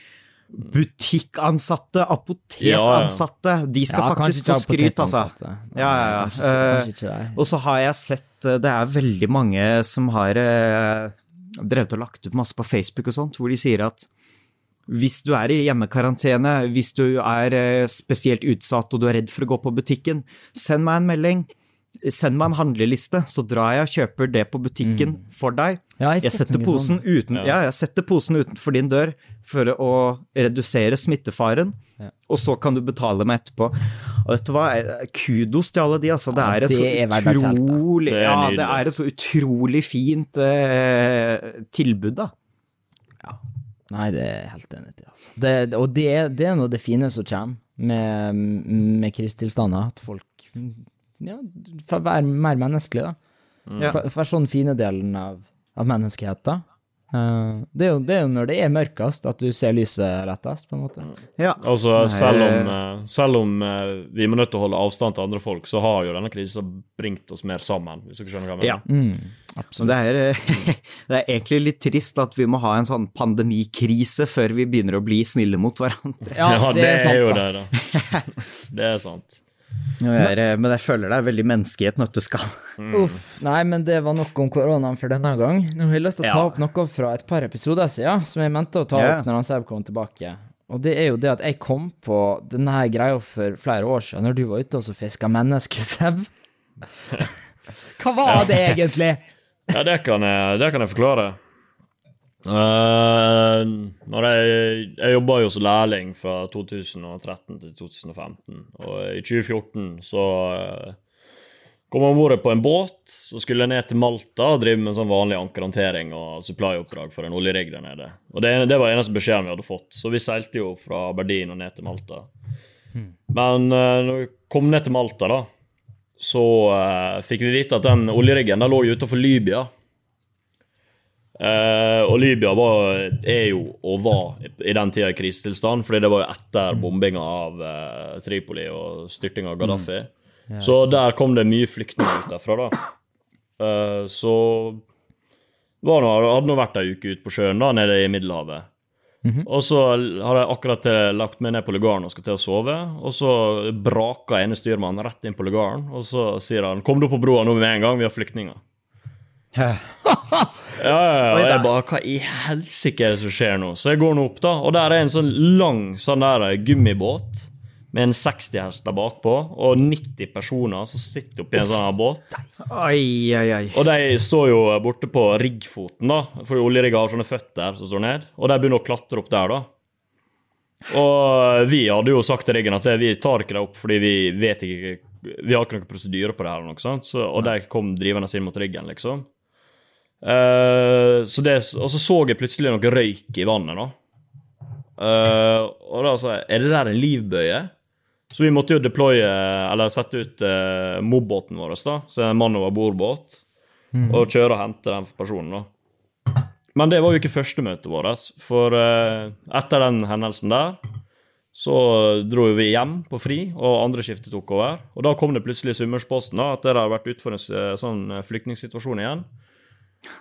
butikkansatte, apotekansatte, de skal Ja, faktisk få skryt, altså. Ja, ja, ja. Eh. Og så har jeg sett eh, Det er veldig mange som har eh, drevet og lagt ut masse på Facebook og sånt, hvor de sier at hvis du er i hjemmekarantene, hvis du er spesielt utsatt og du er redd for å gå på butikken, send meg en melding. Send meg en handleliste, så drar jeg og kjøper det på butikken for deg. Ja, Jeg jeg, setter posen, sånn. uten, Ja. ja, jeg setter posen utenfor din dør for å redusere smittefaren, Ja. og så kan du betale meg etterpå. Og vet du hva, kudos til alle de, altså. Det er et det så er så utrolig Det er Ja, det er et så utrolig fint eh, tilbud, da. Nei, det er jeg helt enig i. Altså. Det, og det, det er noe det fine som kommer med, med krisetilstander, at folk ja, være mer menneskelig, da. Ja. For, for sånn fine delen av, av menneskeheten. Uh, det, er jo, det er jo når det er mørkest at du ser lyset lettest, på en måte. Ja. Altså, selv om, eh, selv om eh, vi må nødt til å holde avstand til andre folk, så har jo denne krisen bringt oss mer sammen, hvis dere skjønner hva jeg Ja. Mm, det er, [LAUGHS] det er egentlig litt trist at vi må ha en sånn pandemikrise før vi begynner å bli snille mot hverandre. Ja, det, er sant, jo da. det, da. [LAUGHS] Det er sant. Nå er, men jeg føler det er veldig menneske i et nøtteskall. [LAUGHS] Uff. Nei, men det var nok om koronaen for denne gang. Nå har jeg lyst til å ta Ja. opp noe fra et par episoder siden, som jeg mente å ta yeah. opp når han Seb kom tilbake. Og det er jo det at jeg kom på denne greia for flere år siden, når du var ute og så fiska menneskesau. [LAUGHS] Hva var det egentlig? Ja, det kan jeg, det kan jeg forklare. Uh, jeg, jeg jobba jo som lærling fra 2013 til 2015, og i 2014 så uh, kom jeg om bord på en båt så skulle jeg ned til Malta og drive med sånn vanlig ankerhåndtering og supply-oppdrag for en oljerigg der nede. Og det, det var eneste beskjeden vi hadde fått, så vi seilte jo fra Berlin og ned til Malta. Men uh, når vi kom ned til Malta, da, så uh, fikk vi vite at den oljeriggen der lå utafor Libya. Eh, og Libya var, er jo, og var i den tida i krisetilstand, fordi det var jo etter bombinga av eh, Tripoli og styrtinga av Gaddafi. så der kom det mye flyktninger ut derfra, da. Eh, så var noe, hadde nå vært ei uke ute på sjøen da, nede i Middelhavet. Og så hadde jeg akkurat lagt meg ned på lugaren og skal til å sove, og så braka ene styrmannen rett inn på lugaren, og så sier han 'Kom du på broa nå med en gang, vi har flyktninger'. [LAUGHS] Ja, ja, ja. Og jeg bare Hva i helsike er det som skjer nå? Så jeg går nå opp, da, og der er en sånn lang sånn der gummibåt med en 60 hester bakpå og 90 personer som sitter oppi en sånn båt. Oi, oi, oi. Og de står jo borte på riggfoten, da, for oljerigga har sånne føtter som står ned, og de begynner å klatre opp der, da. Og vi hadde jo sagt til riggen at vi tar ikke det opp fordi vi vet ikke Vi har ikke noen prosedyre på det her, eller noe sånt, så, og de kom drivende inn mot riggen, liksom. Eh, så det, og så så jeg plutselig noe røyk i vannet, da. Uh, og da sa jeg Er det der en livbøye? Så vi måtte jo deploye, eller sette ut uh, mobbåten vår, da, så en mann over bord-båt, og kjøre og hente den personen. da. Men det var jo ikke første møtet vårt, for uh, etter den hendelsen der så dro vi hjem på fri, og andre skiftet tok over. Og da kom det plutselig i Summersposten da, at dere har vært utfor en sånn flyktningsituasjon igjen.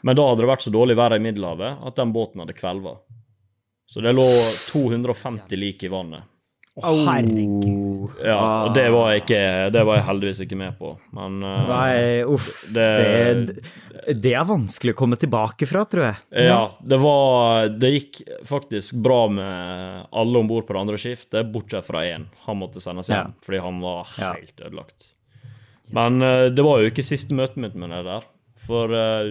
Men da hadde det vært så dårlig vær i Middelhavet at den båten hadde kvelva. Så det lå 250 lik i vannet. Å, herregud. Ja, og det var, jeg ikke, det var jeg heldigvis ikke med på, men eh, Nei, uff. det, Det, det er vanskelig å komme tilbake fra, tror jeg. Ja, det var Det gikk faktisk bra med alle om bord på det andre skiftet, bortsett fra én. Han måtte sendes hjem Ja. fordi han var Ja. helt ødelagt. Men eh, det var jo ikke siste møtet mitt med det der. For eh,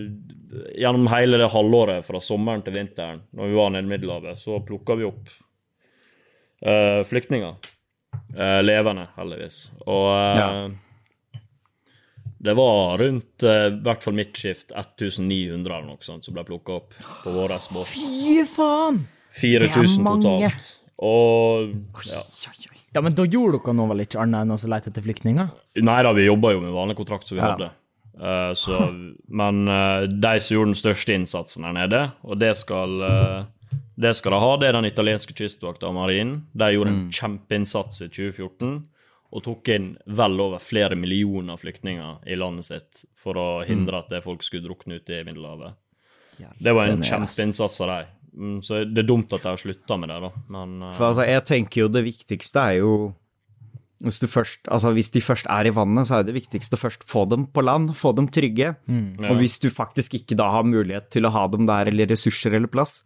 gjennom hele det halvåret fra sommeren til vinteren, når vi var nede i Middelhavet, så plukka vi opp eh, flyktninger. Eh, levende, heldigvis. Og eh, Ja. det var rundt, eh, i hvert fall mitt skift, 1900 eller noe sånt som ble plukka opp på vår båt. Fy faen! 4000 mange. totalt. Og ja. Ja, men da gjorde dere noe vel ikke annet enn å lete etter flyktninger? Nei da, vi jobba jo med vanlig kontrakt som vi Ja. hadde. Eh, så, men uh, de som gjorde den største innsatsen her nede, og det skal uh, det skal de ha, det er den italienske kystvakta og marinen. De gjorde en kjempeinnsats i 2014 og tok inn vel over flere millioner flyktninger i landet sitt for å hindre at det folk skulle drukne ute i Middelhavet. Det var en kjempeinnsats av dem. Mm, Så det er dumt at de har slutta med det, da. Men For altså, jeg tenker jo det viktigste er jo hvis, du først, altså hvis de først er i vannet, så er det viktigste først få dem på land, få dem trygge. Ja. Og hvis du faktisk ikke da har mulighet til å ha dem der, eller ressurser eller plass,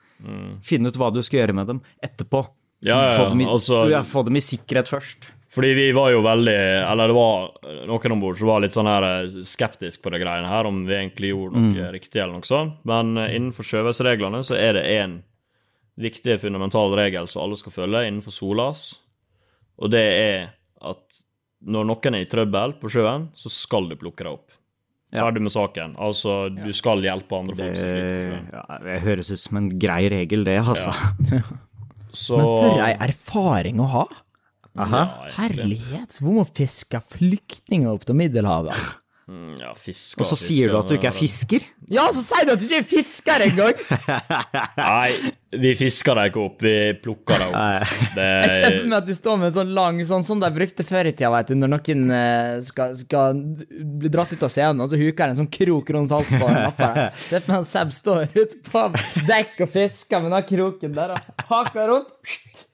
finn ut hva du skal gjøre med dem etterpå. Mm. Ja, ja, få, dem i, altså- ja, få dem i sikkerhet først. Fordi vi var jo veldig Eller det var noen om bord som var litt sånn her eh, skeptisk på de greiene her, om vi egentlig gjorde noe riktig eller noe sånt. Men eh, innenfor sjøveisreglene så er det én viktig fundamental regel som alle skal følge innenfor SOLAS, og det er at når noen er i trøbbel på sjøen, så skal du plukke dem opp. Ja. Ferdig med saken. Altså, du skal hjelpe andre Det, folk som på sjøen. ja, det høres ut som en grei regel, det, altså. [LAUGHS] Så Men for ei erfaring å ha! Aha. Ja. Herlighet, hvor må fiske flyktninger opp til Middelhavet? Mm, ja, fisk Og så sier du at du ikke er fisker? Ja, så sier du at du ikke er fisker engang! [LAUGHS] Nei, vi fisker dem ikke opp, vi plukker dem opp. Det Jeg ser for meg at du står med en sånn lang sånn som de brukte før i tida, vet du, når noen eh, skal, skal bli dratt ut av scenen, og så huker en sånn krok rundt halsen på lappa. Se for meg at Seb står ute på dekk og fisker med den kroken der og haker rundt.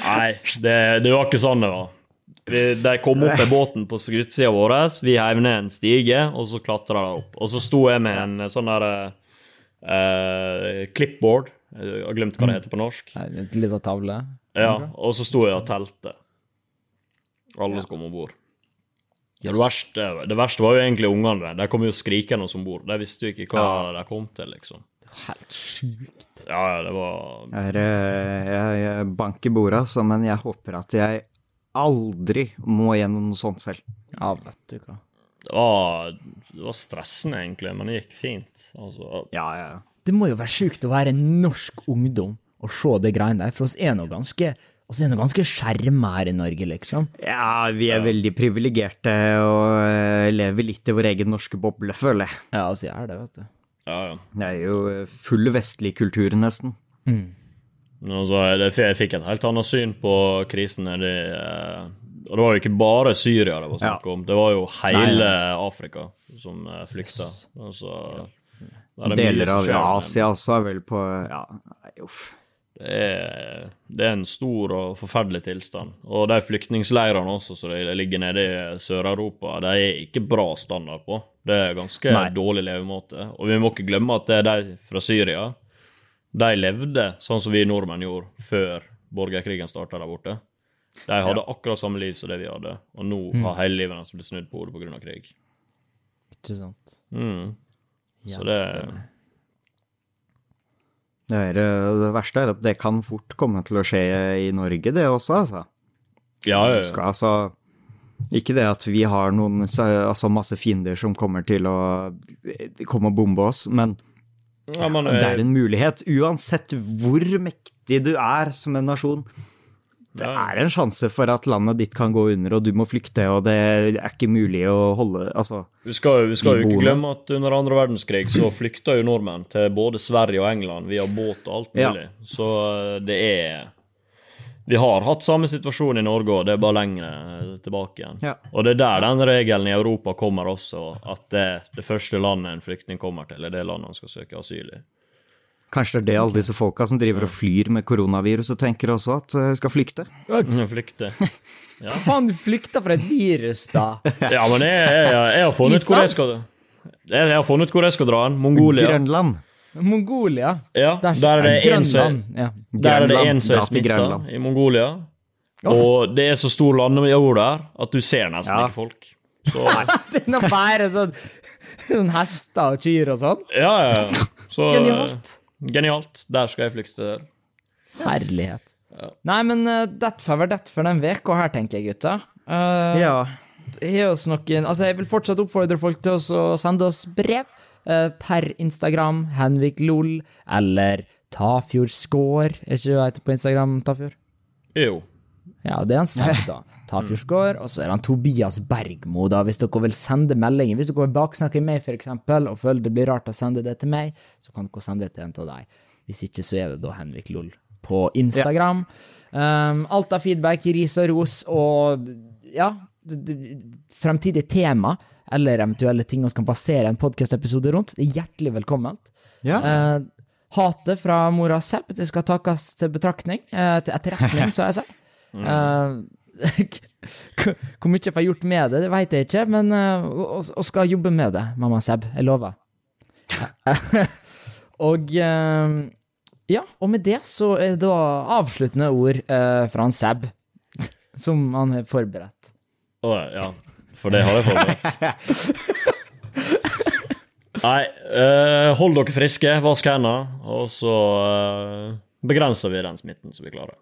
Nei, det, det var ikke sånn det var. Vi, de kom opp med båten på skuttsida vår, vi heiv ned en stige, og så klatra de opp. Og så sto jeg med en sånn der uh, clipboard, jeg har glemt hva det heter på norsk. En liten tavle. Ja, og så sto jeg og telte. Alle som kom om bord. Det, verste, det verste var jo egentlig ungene. De kom jo skrikende om bord. De visste jo ikke hva de kom til, liksom. Helt sjukt. Ja, ja, det var Jeg, eh, jeg, jeg banker bordet, altså, men jeg håper at jeg aldri må gjennom noe sånt selv. Ja, vet du hva. Det var, det var stressende, egentlig, men det gikk fint. Altså, Ja, ja. Det må jo være sjukt å være en norsk ungdom og se det greiene der, for oss er nå ganske oss er det ganske skjerma her i Norge, liksom. Ja, vi er veldig privilegerte og eh, lever litt i vår egen norske boble, føler jeg. Ja, altså jeg er det, vet du. ja, ja. Det er jo full vestlig kultur, nesten. Men Altså, det, jeg fikk et helt annet syn på krisen nedi eh, Og det var jo ikke bare Syria det var snakk om, det var jo hele Afrika som eh, flykta. Altså, er Deler av. Asia også er vel på Ja, nei, uff. Det er, det er en stor og forferdelig tilstand. Og de flyktningleirene også som ligger nede i Sør-Europa, de er ikke bra standard på. Det er ganske Nei. dårlig levemåte. Og vi må ikke glemme at det er de fra Syria. De levde sånn som vi nordmenn gjorde før borgerkrigen starta der borte. De hadde akkurat samme liv som det vi hadde, og nå har hele livet deres blitt snudd på hodet pga. krig. Ikke sant? Mm. Så det Det, er, eh, det verste er at det kan fort komme til å skje i Norge, det også, altså. Ja, ja, ja. Skal, altså ikke det at vi har noen altså masse fiender som kommer til å komme og bombe oss, men ja men, det er eh, en mulighet. Uansett hvor mektig du er som en nasjon, det Ja. er en sjanse for at landet ditt kan gå under, og du må flykte, og det er ikke mulig å holde Altså, Vi skal, vi skal jo ikke glemme at under andre verdenskrig så flykta jo nordmenn til både Sverige og England via båt og alt Ja. mulig. Så eh, det er Vi har hatt samme situasjon i Norge òg, det er bare lenger eh, tilbake igjen. Ja. Og det er der den regelen i Europa kommer også, at det, det første landet en flyktning kommer til, er det landet han skal søke asyl i. kanskje det er det alle disse folka som driver og flyr med koronaviruset, tenker også at vi skal flykte. [LAUGHS] Flykte. Faen, du flykter fra et virus, da! [LAUGHS] Ja, men jeg, jeg, jeg har funnet ut hvor jeg skal jeg, jeg har funnet ut hvor jeg skal dra hen. Mongolia. Grønland. Mongolia. Ja, der er det en som. Ja. Er er smitta i Mongolia. Og det er så stor landjord der at du ser nesten Ja. ikke folk. Så, [LAUGHS] Det er bare sånn, sånn hester og kyr og sånn. ja, ja, ja. Så, Genialt. Genialt. Der skal jeg flykte til. Herlighet. Nei, men uh, det får være det for den veka her, tenker jeg, gutta. Uh, Ja. Noen Altså, jeg vil fortsatt oppfordre folk til oss å sende oss brev eh, per Instagram, Henvik Lol, eller Tafjord Score. Er ikke du heter på Instagram, Tafjord? Jo. Ja, det er han Seb, da. [LAUGHS] Tafjord Skår. Og så er han Tobias Bergmo, da, hvis dere vil sende meldinger. Hvis dere vil baksnakke meg, for eksempel, og føler det blir rart å sende det til meg, så kan dere sende det til en av deg. Hvis ikke, så er det da Henvik Lol på Instagram. Um, alt av feedback, ris og ros, og ja, fremtidige tema, eller eventuelle ting vi kan basere en podkast-episode rundt, det er hjertelig velkomment. Ja. Eh, hatet fra mora Sepp, det skal takes til betraktning, eh, til etterretning, så jeg sier. [LAUGHS] Eh, [LAUGHS] hvor mye jeg får gjort med det, det vet jeg ikke, men uh, skal jobbe med det, mamma Seb. Jeg lover. [LAUGHS] og eh, ja, og med det så er det da avsluttende ord eh, fra han Seb, som han har forberedt. Å, ja. For det har jeg forberedt. [LAUGHS] Nei, uh, hold dere friske, vask hendene, og så uh, begrenser vi den smitten som vi klarer.